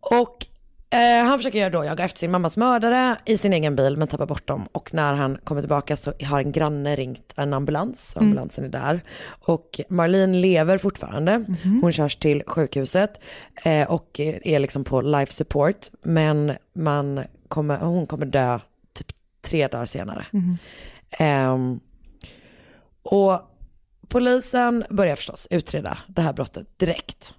Och eh, han försöker då jaga efter sin mammas mördare i sin egen bil men tappar bort dem. Och när han kommer tillbaka så har en granne ringt en ambulans, Mm. ambulansen är där. Och Marlene lever fortfarande, Mhm. hon körs till sjukhuset eh, och är liksom på life support. Men man kommer, hon kommer dö typ tre dagar senare. Mhm. Ehm, och polisen börjar förstås utreda det här brottet direkt.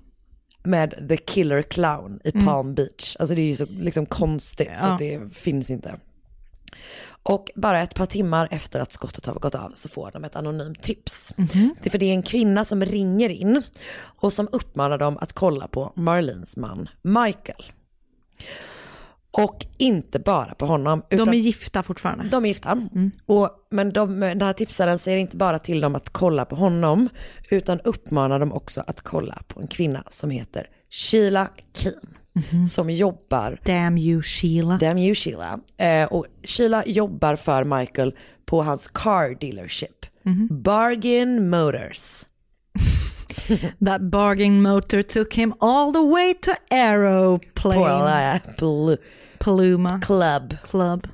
Med the killer clown i Palm Beach. Alltså det är ju så liksom konstigt så Ja. att det finns inte. Och bara ett par timmar efter att skottet har gått av så får de ett anonymt tips. Det är för det är en kvinna som ringer in och som uppmanar dem att kolla på Marlins man Michael. Och inte bara på honom. De är gifta fortfarande. de är gifta. Och, men de, den här tipsaren säger inte bara till dem att kolla på honom, utan uppmanar dem också att kolla på en kvinna som heter Sheila Keen. Som jobbar, Damn you Sheila. damn you Sheila. Eh, och Sheila jobbar för Michael på hans car dealership. Bargain Motors. That bargain motor took him all the way to Aeroplane. Pl- Paluma Club. Club.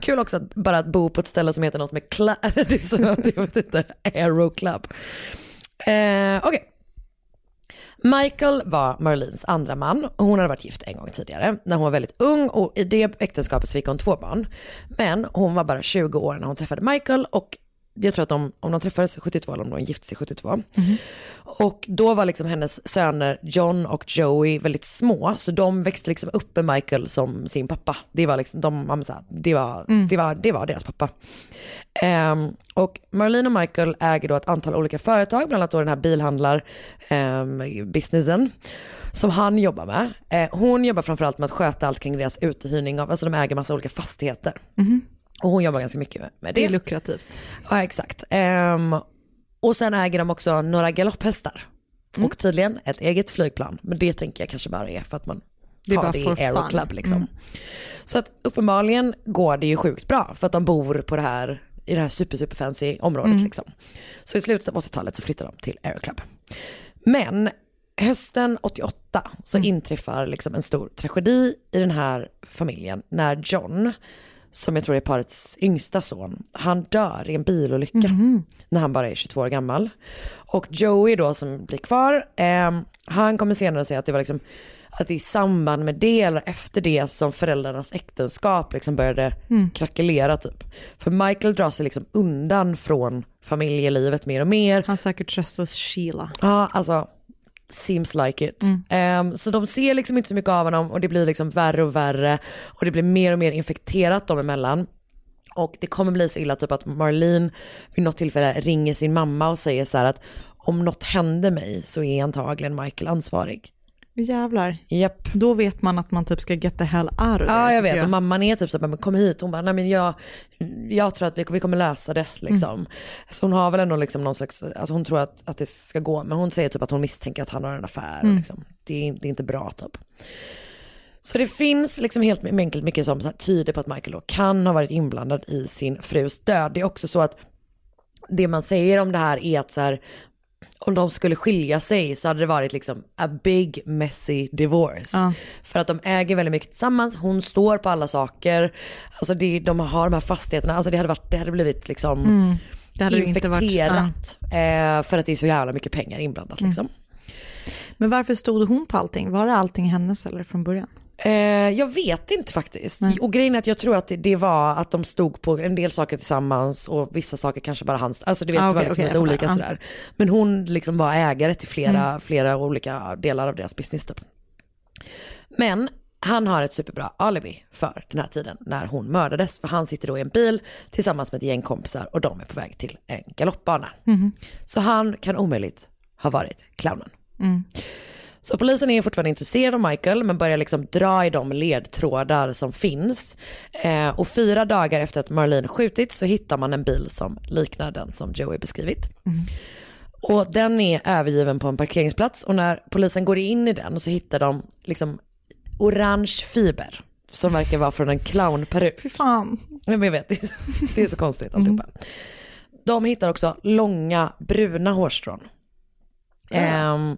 Kul också att bara att bo på ett ställe som heter något med club, det är så, jag vet inte, Aero Club. Eh, Okej. Michael var Marlins andra man och hon hade varit gift en gång tidigare när hon var väldigt ung och i det äktenskapet så fick hon två barn. Men hon var bara 20 år när hon träffade Michael och jag tror att de, om de träffades 72 eller om de gifte sig 72. Och då var liksom hennes söner John och Joey väldigt små, så de växte liksom upp med Michael som sin pappa. Det var liksom, de, det, var, det, var, det var deras pappa. Ehm, och Marlene och Michael äger då ett antal olika företag, bland annat då den här bilhandlar ehm, businessen som han jobbar med. Eh, hon jobbar framförallt med att sköta allt kring deras uthyrning av, alltså de äger massa olika fastigheter. Och hon jobbar ganska mycket med Det det. är lukrativt. Ja exakt. Ehm, och sen äger de också några galopphästar. Mm. Och tydligen ett eget flygplan. Men det tänker jag kanske bara är för att man Det har det i Aero. Club liksom. Mm. Så att uppenbarligen går det ju sjukt bra för att de bor på det här, i det här super super fancy området Mm. liksom. Så i slutet av 80-talet så flyttar de till Aero Club. Men hösten 88 1998 så inträffar liksom en stor tragedi i den här familjen när John, som jag tror är parets yngsta son, han dör i en bilolycka när han bara är 22 år gammal. Och Joey då som blir kvar, eh, han kommer senare säga att det var liksom att i samband med det eller efter det som föräldrarnas äktenskap liksom började krackelera typ. För Michael drar sig liksom undan från familjelivet mer och mer. Han söker tröst hos Sheila. Ja, alltså seems like it. Ehm, så de ser liksom inte så mycket av honom och det blir liksom värre och värre och det blir mer och mer infekterat dem emellan. Och det kommer bli så illa typ att Marlene vid något tillfälle ringer sin mamma och säger så här att om något händer mig så är antagligen Michael ansvarig. Jävlar. Japp. Då vet man att man typ ska get the hell out of Ja there, jag vet och mamman är typ så här, men kom hit, hon bara nej men jag, jag tror att vi, vi kommer lösa det liksom. Så hon har väl ändå liksom någon slags, alltså hon tror att, att det ska gå men hon säger typ att hon misstänker att han har en affär och liksom, det, är, det är inte bra typ. Så det finns liksom helt enkelt mycket som tyder på att Michael då kan ha varit inblandad i sin frus död. Det är också så att det man säger om det här är att så här, om de skulle skilja sig så hade det varit liksom a big messy divorce. För att de äger väldigt mycket tillsammans, hon står på alla saker, alltså det, de har de här fastigheterna, alltså det hade, varit, det hade blivit liksom Det hade ju inte varit- infekterat. eh, för att det är så jävla mycket pengar inblandat liksom. Men varför stod hon på allting? Var det allting hennes eller från början? Eh, jag vet inte faktiskt. Och grejen är att jag tror att det, det var att de stod på en del saker tillsammans och vissa saker kanske bara hans, alltså du vet Ah, det var liksom okej, lite olika fattar. sådär. Men hon liksom var ägare till flera, flera olika delar av deras business typ. Men han har ett superbra alibi för den här tiden när hon mördades. För han sitter då i en bil tillsammans med ett gäng kompisar och de är på väg till en galoppbana. Så han kan omöjligt ha varit clownen. Så polisen är fortfarande intresserad av Michael men börjar liksom dra i de ledtrådar som finns. Eh, och fyra dagar efter att Marlene skjutits så hittar man en bil som liknar den som Joey beskrivit. Och den är övergiven på en parkeringsplats och när polisen går in i den så hittar de liksom orange fiber som verkar vara från en clownperuk. Fy fan. Men jag vet, det är så, det är så konstigt alltihopa. De hittar också långa bruna hårstrån. Ehm,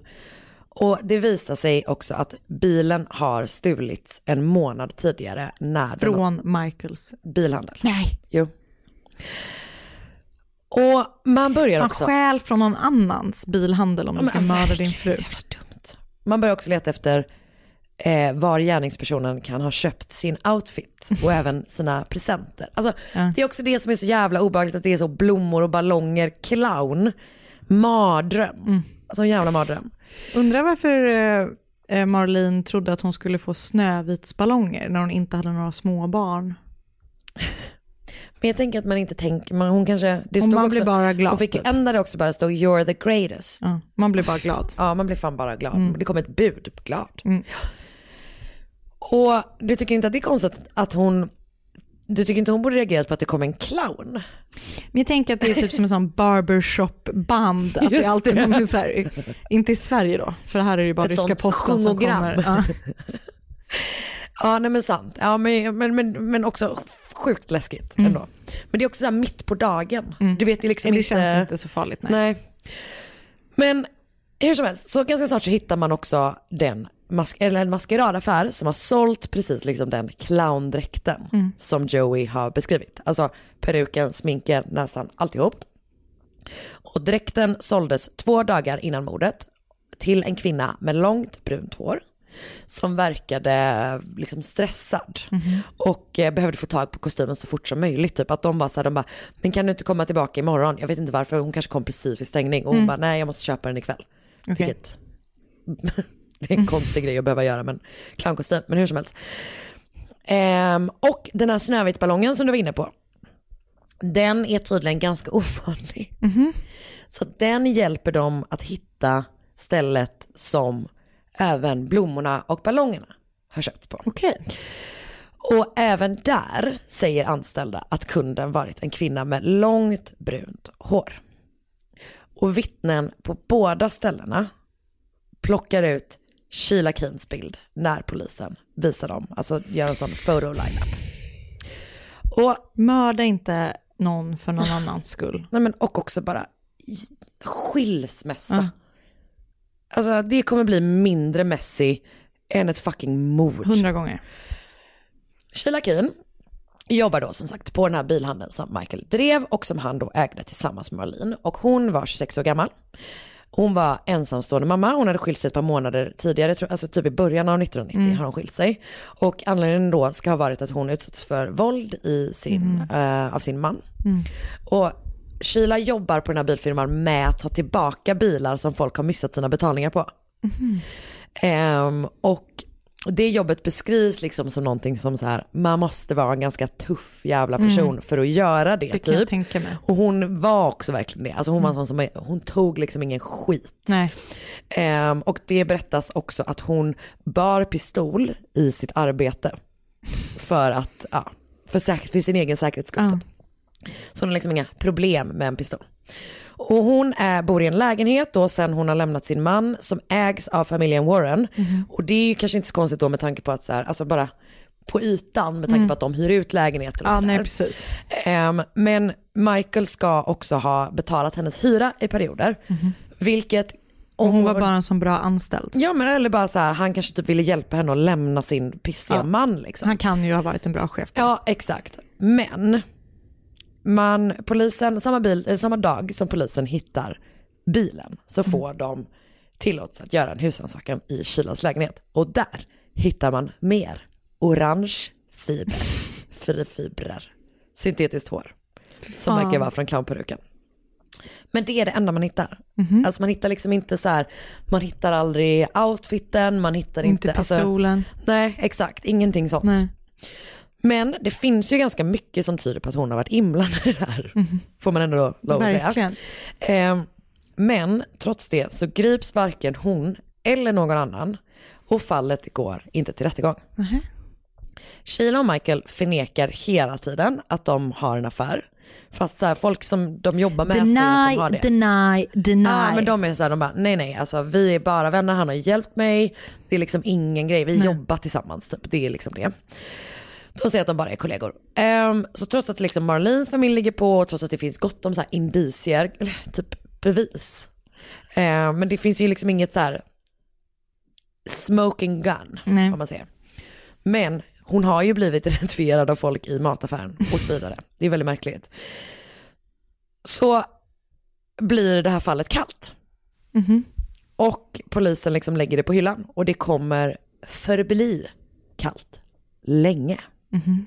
och det visar sig också att bilen har stulits en månad tidigare när den Från Michaels. bilhandel. Nej. Jo. Och man börjar också... stjäl från någon annans bilhandel om du ska mörda din fru. Så jävla dumt. Man börjar också leta efter eh, var gärningspersonen kan ha köpt sin outfit och även sina presenter. Alltså, Ja. Det är också det som är så jävla obehagligt att det är så blommor och ballonger, clown, mardröm. Mm. Alltså en jävla mardröm. Undrar varför eh, eh, Marlene trodde att hon skulle få snövitsballonger när hon inte hade några små barn. Men jag tänker att man inte tänker, man, hon kanske, det stod man också, blir bara glad. hon fick typ. en där det också bara stod you're the greatest. ja, man blir bara glad. Ja, man blir fan bara glad. Det kom ett bud, glad. Mm. Och du tycker inte att det är konstigt att hon, du tycker inte hon borde reagerat på att det kom en clown? Men jag tänker att det är typ som en sån barbershop-band, att det är alltid det. någon så här, inte i Sverige då, för här är det ju bara Ett ryska posten som kommer. Ja. Ja, nej men sant. Ja, men, men, men, men också sjukt läskigt Mm. ändå. Men det är också så mitt på dagen. Du vet, det är liksom det inte... känns inte så farligt. Nej. Nej. Men hur som helst, så ganska snart så hittar man också den mas- eller en maskeradaffär som har sålt precis liksom den clowndräkten Mm. som Joey har beskrivit. Alltså peruken, sminken, näsan, alltihop. Och dräkten såldes två dagar innan mordet till en kvinna med långt brunt hår som verkade liksom stressad och eh, behövde få tag på kostymen så fort som möjligt. Typ att de bara så här, de bara, men kan du inte komma tillbaka imorgon? Jag vet inte varför, hon kanske kom precis vid stängning och hon bara, nej jag måste köpa den ikväll. Okej. Vilket, det är en konstig grej att behöva göra men clownkostym, men hur som helst. Ehm, och den här Snövit-ballongen som du var inne på, den är tydligen ganska ovanlig. Så den hjälper dem att hitta stället som även blommorna och ballongerna har köpts på. Okej. Och även där säger anställda att kunden varit en kvinna med långt brunt hår. Och vittnen på båda ställena plockar ut Sheila Keens bild när polisen visar dem, alltså gör en sån photo lineup. Och, Mörda inte någon för någon annans skull. nej men, och också bara skilsmässa. Ja. Alltså det kommer bli mindre messy än ett fucking mord. Hundra gånger. Sheila Keen jobbar då som sagt på den här bilhandeln som Michael drev och som han då ägde tillsammans med Marlene. Och hon var 26 år gammal. Hon var ensamstående mamma, hon hade skilt sig ett par månader tidigare, alltså typ i början av 1990 har hon skilt sig. Och anledningen då ska ha varit att hon utsatts för våld i sin, eh, av sin man. Och Sheila jobbar på den här bilfirman med att ta tillbaka bilar som folk har missat sina betalningar på. Ehm, och det jobbet beskrivs liksom som någonting som så här, man måste vara en ganska tuff jävla person för att göra det, Det kan jag typ. tänka mig. Och hon var också verkligen det. Alltså hon var en sån som, hon tog liksom ingen skit. Nej. Ehm, och det berättas också att hon bar pistol i sitt arbete. För att, ja, för, säk- för sin egen säkerhets skull. Ja. Så hon har liksom inga problem med en pistol. Och hon är, bor i en lägenhet då sen hon har lämnat sin man som ägs av familjen Warren. Och det är ju kanske inte så konstigt då med tanke på att så här, alltså bara på ytan med tanke på att de hyr ut lägenheter och Ja, nej precis. Ehm, men Michael ska också ha betalat hennes hyra i perioder. Vilket Och hon var bara en sån bra anställd. Ja men eller bara så här, han kanske typ ville hjälpa henne att lämna sin pissiga Ja. man liksom. Han kan ju ha varit en bra chef. Ja exakt. Men man, polisen, samma, bil, eller samma dag som polisen hittar bilen så får de tillåtelse att göra en husrannsakan i Kilas lägenhet. Och där hittar man mer orange fiber, frifibrer, syntetiskt hår. Som verkar vara från clownperuken. Men det är det enda man hittar. Mhm. Alltså man hittar liksom inte så här, man hittar aldrig outfiten, man hittar inte, Inte alltså- pistolen. nej exakt, ingenting sånt. Nej. Men det finns ju ganska mycket som tyder på att hon har varit inblandad i det här. Får man ändå lov att säga. Verkligen. Eh, men trots det så grips varken hon eller någon annan och fallet går inte till rättegång. Nähä. Sheila och Michael förnekar hela tiden att de har en affär. Fast så här, folk som de jobbar med säger att de har det. deny, deny. Ja men de är så här, de bara nej nej alltså vi är bara vänner, han har hjälpt mig. Det är liksom ingen grej, vi jobbar tillsammans typ. Det är liksom det. De säger att de bara är kollegor. Ehm, så trots att liksom Marlins familj ligger på, trots att det finns gott om så här indicier, typ bevis. Ehm, men det finns ju liksom inget så här smoking gun, Nej. om man säger. Men hon har ju blivit identifierad av folk i mataffären och så vidare. Det är väldigt märkligt. Så blir det här fallet kallt. Mhm. Och polisen liksom lägger det på hyllan och det kommer förbli kallt länge. Mhm.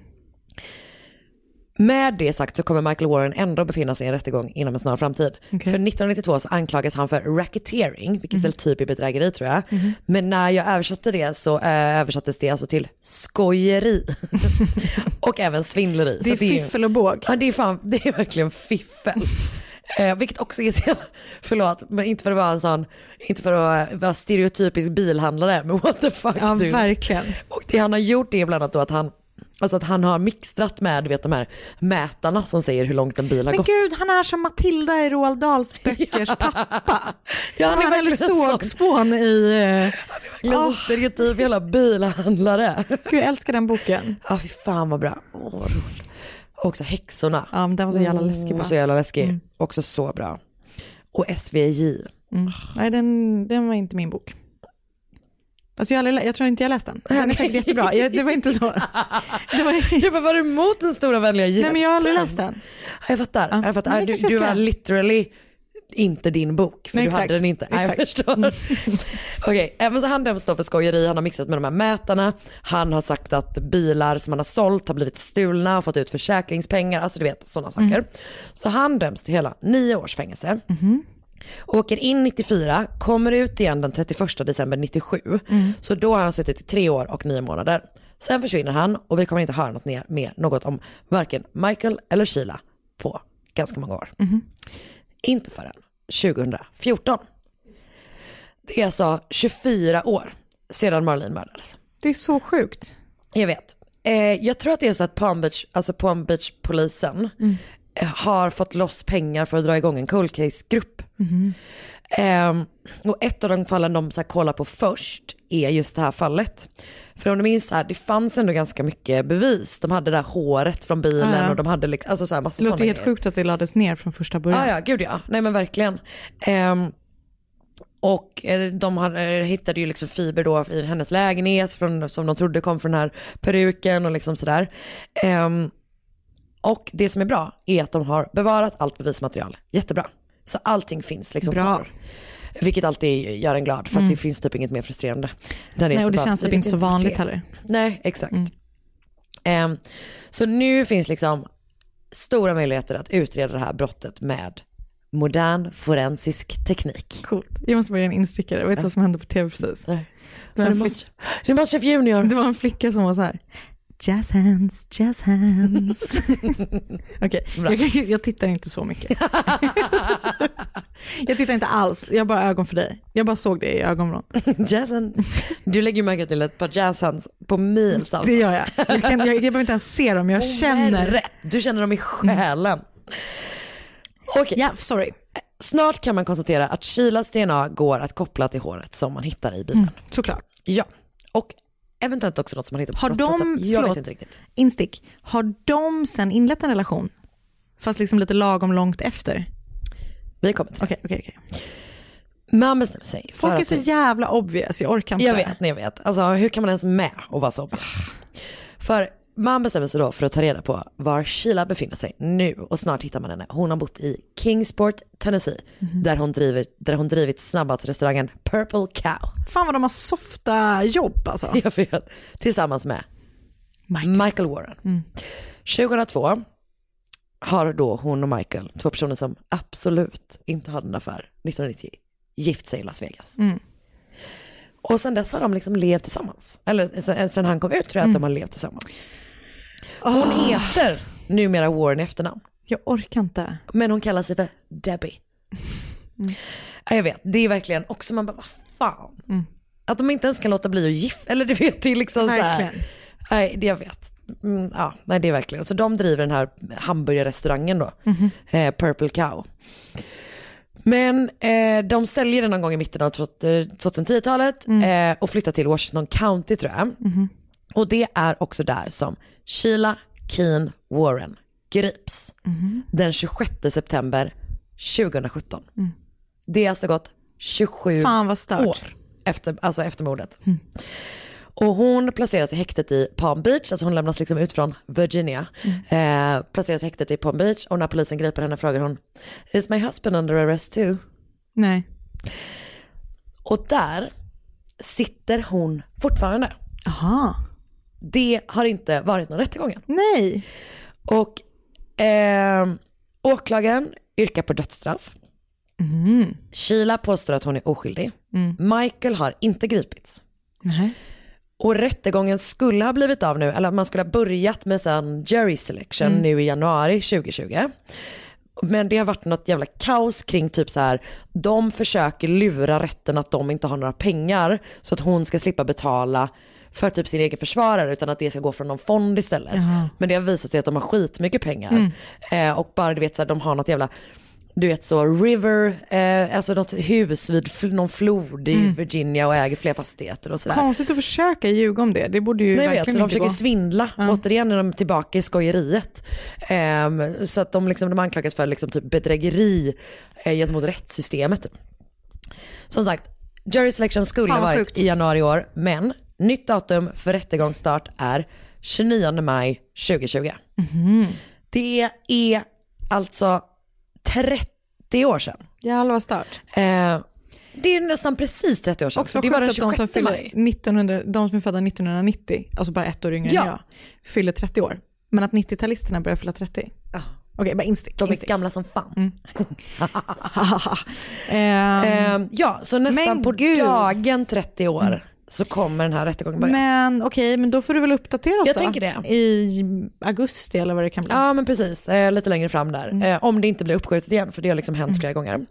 Med det sagt så kommer Michael Warren ändå befinna sig i en rättegång inom en snar framtid. Okej. För 1992 så anklagas han för racketeering, vilket Mhm. väl typ är bedrägeri tror jag. Men när jag översatte det så eh, översattes det alltså till skojeri. och även svindleri. Det är Så ju- fiffel och båg. Ja det är, fan, det är verkligen fiffel. Eh, vilket också är så jävla, förlåt, men inte för att vara en sån, inte för att vara stereotypisk bilhandlare, men what the fuck Ja, dude. verkligen. Och det han har gjort är bland annat då att han, alltså att han har mixtrat med du vet, de här mätarna som säger hur långt en bil har Men gått. gud, han är som Matilda i Roald Dahls böckers pappa. Ja, han är verkligen eller sån. sågspån i... eh, Verkligen Åh. oh. stereotyp jävla bilhandlare. Gud, jag älskar den boken. Ja fy fan vad bra. Åh, vad roligt. Och också häxorna. Ja, men den var så jävla läskig Åh, bara. så jävla läskig. Också så bra. Och SVJ. Mm. Nej, den, den var inte min bok. Alltså jag, aldrig jag tror inte jag läst den. Den är säkert jättebra. Jag, det var inte så. Det var, Jag bara, var du emot den stora vänliga jätten? nej men jag har aldrig läst den. Ja, Jag fattar. Ja, Jag fattar. Du, du var literally inte din bok, för Nej, du exakt. hade den inte. Nej, jag Exakt. Mm. förstår. Okej, även så han döms då för skojeri, han har mixat med de här mätarna, han har sagt att bilar som han har sålt har blivit stulna och fått ut försäkringspengar, alltså du vet sådana saker. Mm. Så han döms till hela nio års fängelse. Mhm. Åker in 94, kommer ut igen den 31 december 97. Mm. Så då har han suttit i tre år och nio månader. Sen försvinner han och vi kommer inte höra något mer, mer något om varken Michael eller Sheila på ganska många år. Mhm. Inte förrän 2014. Det är alltså 24 år sedan Marlene mördades. Det är så sjukt. Jag vet. Eh, jag tror att det är så att Palm Beach, alltså Palm Beach polisen eh, har fått loss pengar för att dra igång en cold case-grupp. Ehm, och ett av de fallen de så här kollar på först är just det här fallet. För om du minns så här, det fanns ändå ganska mycket bevis. De hade det där håret från bilen Ja, och de hade liksom, alltså så här massa Det låter helt grejer. sjukt att det lades ner från första början. Ja, ja, gud ja. Nej men verkligen. Ehm, Och eh, de hade, hittade ju liksom fiber då i hennes lägenhet från, som de trodde kom från den här peruken och liksom sådär. Ehm, och det som är bra är att de har bevarat allt bevismaterial. Jättebra. Så allting finns liksom Bra. kvar. Vilket alltid gör en glad för att det finns typ inget mer frustrerande. Nej, och det bara, känns typ inte så vanligt det heller. Nej, exakt. Ehm, så nu finns liksom stora möjligheter att utreda det här brottet med modern forensisk teknik. Coolt. Jag måste bara göra en instickare. Vet du vad som hände på tv precis? Nej. Det var en det flick- Master- är det Masterchef Junior? Det var en flicka som var så här. Jazz hands, jazz hands. Okej, jag, kanske- jag tittar inte så mycket. jag tittar inte alls, jag har bara ögon för dig. Jag bara såg det i ögonvrån. Jazz hands. Du lägger märke till ett par jazz hands på mils avstånd. Det gör jag. Jag, kan, jag, jag behöver inte ens se dem, jag känner. Rätt. Du känner dem i själen. Okej, Ja, sorry. snart kan man konstatera att Shilas DNA går att koppla till håret som man hittar i bilen. Såklart. Ja, och eventuellt också något som man hittar på Har de- Jag förlåt. vet inte riktigt. Instick, har de sen inlett en relation? Fast liksom lite lagom långt efter? Vi kommer till det. Okej, okej, okej. Man bestämmer sig Folk är så jävla obvious, jag orkar inte. Jag vet, jag vet. Alltså hur kan man ens med och vara så obvious? För man bestämmer sig då för att ta reda på var Sheila befinner sig nu och snart hittar man henne. Hon har bott i Kingsport, Tennessee, Mhm. där, hon driver, där hon drivit snabbmatsrestaurangen Purple Cow. Fan vad de har softa jobb alltså. Jag vet, tillsammans med Michael. Michael Warren. 2002 har då hon och Michael, två personer som absolut inte hade en affär, 1990, gift sig i Las Vegas. Och sen dess har de liksom levt tillsammans. Eller sen, sen han kom ut tror jag att de har levt tillsammans. Hon heter numera Warren i efternamn, Jag orkar inte. men hon kallar sig för Debbie. Ja, jag vet, det är verkligen också, man bara vad fan. Att de inte ens kan låta bli att gifta, eller du vet, det är liksom så här. Verkligen. Nej, det jag vet. Mm, ja, nej det är verkligen. Så de driver den här hamburgerrestaurangen då, eh, Purple Cow. Men eh, de säljer den någon gång i mitten av 2010-talet eh, och flyttar till Washington County tror jag. Och det är också där som Sheila Keen Warren grips den 26 september 2017. Det har alltså gått 27 Fan vad stört. år efter, alltså efter mordet. Och hon placeras i häktet i Palm Beach, alltså hon lämnas liksom ut från Virginia. Eh, placeras i häktet i Palm Beach och när polisen griper henne frågar hon Is my husband under arrest too? Nej. Och där sitter hon fortfarande. Aha. Det har inte varit någon rättegång än. Nej. Och eh, åklagaren yrkar på dödsstraff. Sheila påstår att hon är oskyldig. Michael har inte gripits. Nej. Och rättegången skulle ha blivit av nu, eller man skulle ha börjat med sån jury selection nu i januari 2020. Men det har varit något jävla kaos kring typ så här, de försöker lura rätten att de inte har några pengar så att hon ska slippa betala för typ sin egen försvarare utan att det ska gå från någon fond istället. Men det har visat sig att de har skitmycket pengar. Eh, och bara du vet så här, de har något jävla du vet så river, eh, alltså något hus vid fl- någon flod i Virginia och äger fler fastigheter och sådär. Konstigt att försöka ljuga om det. Det borde ju Nej, jag vet, så verkligen de försöker gå. svindla, återigen är de tillbaka i skojeriet. Ehm, så att de, liksom, de anklagas för liksom, typ bedrägeri eh, gentemot rättssystemet. Som sagt, jury selection skulle ha varit sjukt. i januari i år, men nytt datum för rättegångsstart är 29 maj 2020. Mhm. Det är alltså 30 år sedan. Jävlar vad stört. Eh, det är nästan precis 30 år sedan. Också det var den sjukt att de 26 som, maj. fyller 1900, de som är födda 1990, alltså bara ett år yngre Ja. än jag, fyller 30 år. Men att 90-talisterna börjar fylla 30. Ja. Okej, bara instick. De är instick. gamla som fan. Mm. Ehm, ja, så nästan på gud. dagen 30 år så kommer den här rättegången börja. men okej, men då får du väl uppdatera oss Jag då. tänker det. I augusti eller vad det kan bli. Ja men precis, eh, lite längre fram där. Mm. Eh, om det inte blir uppskjutet igen, för det har liksom hänt flera gånger.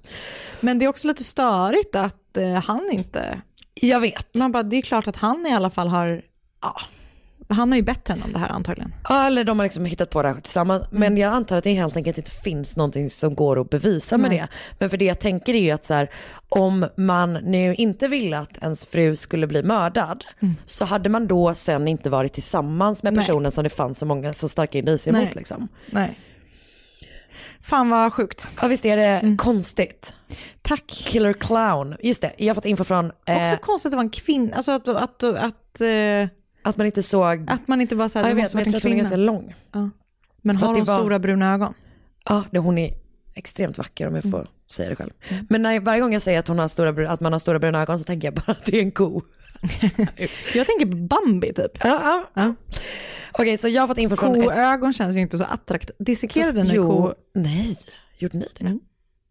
Men det är också lite störigt att eh, han inte... Jag vet. Man bara, det är klart att han i alla fall har... Ja, han har ju bett henne om det här antagligen. Ja, eller de har liksom hittat på det här tillsammans. Mm. Men jag antar att det helt enkelt inte finns någonting som går att bevisa med det. Men för det jag tänker är ju att så här, om man nu inte ville att ens fru skulle bli mördad, så hade man då sen inte varit tillsammans med Mm. Nej. personen som det fanns så många så starka indicier mot liksom. Nej. Fan vad sjukt. Ja visst är det konstigt. Tack. Killer clown, just det. Jag har fått info från eh, Också konstigt att det var en kvinna, alltså att, att, att, att, eh, att man inte såg, att man inte bara ja, säger jag det vet men jag tror att hon är ganska lång. Men för har hon det var- stora bruna ögon? Ja, det, hon är extremt vacker om jag får säga det själv. Men när, varje gång jag säger att, hon har stora, att man har stora bruna ögon så tänker jag bara att det är en ko. Jag tänker på Bambi typ. Ja, ja. Ja. Okej, så jag har fått info från... Koögon känns ju inte så attraktivt. Dissekerade ni ko? nej, gjorde ni det? Mm.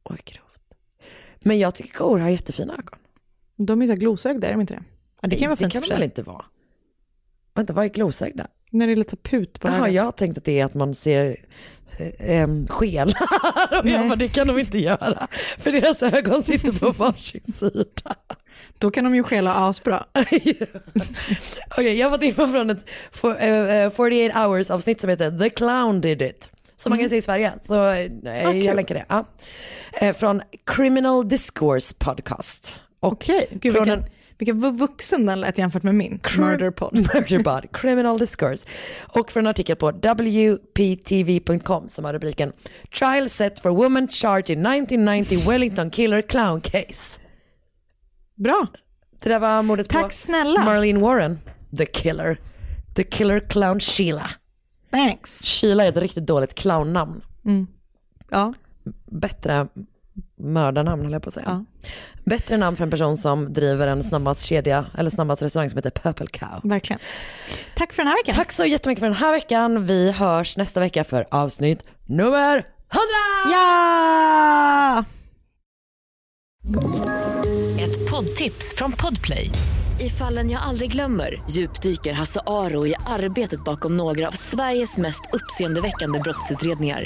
Oj, grovt. Men jag tycker kor har jättefina ögon. De är så här glosögda, är de inte det? Ja, det kan vara det fint kan för de väl inte vara? Vänta, vad är glosögda? När det är lite put på Jaha, jag har tänkt att det är att man ser eh, äm, skel. Och jag bara, det kan de inte göra. För deras ögon sitter på varsin sida. Då kan de ju skela asbra. Okej, jag har fått info från ett for, eh, eh, 48 hours avsnitt som heter The Clown Did It. Som man kan se i Sverige, så eh, kul. jag länkar det. Ja. Från Criminal Discourse Podcast. Okej, gud från vilken, en- vilken vuxen den lät jämfört med min. Murderpod. Murderbot, Criminal Discourse. Och från en artikel på WPTV.com som har rubriken Trial set for woman charged in 1990 Wellington killer clown case. Bra. Det där var mordet på Tack snälla. Marlene Warren, the killer. The killer clown Sheila. Thanks. Sheila är ett riktigt dåligt clownnamn. Ja. Bättre mördarnamn höll jag på att säga. Ja. Bättre namn för en person som driver en snabbmatskedja eller snabbmatsrestaurang som heter Purple Cow. Verkligen. Tack för den här veckan. Tack så jättemycket för den här veckan. Vi hörs nästa vecka för avsnitt nummer 100! Ja! Ett poddtips från Podplay. I fallen jag aldrig glömmer djupdyker Hasse Aro i arbetet bakom några av Sveriges mest uppseendeväckande brottsutredningar.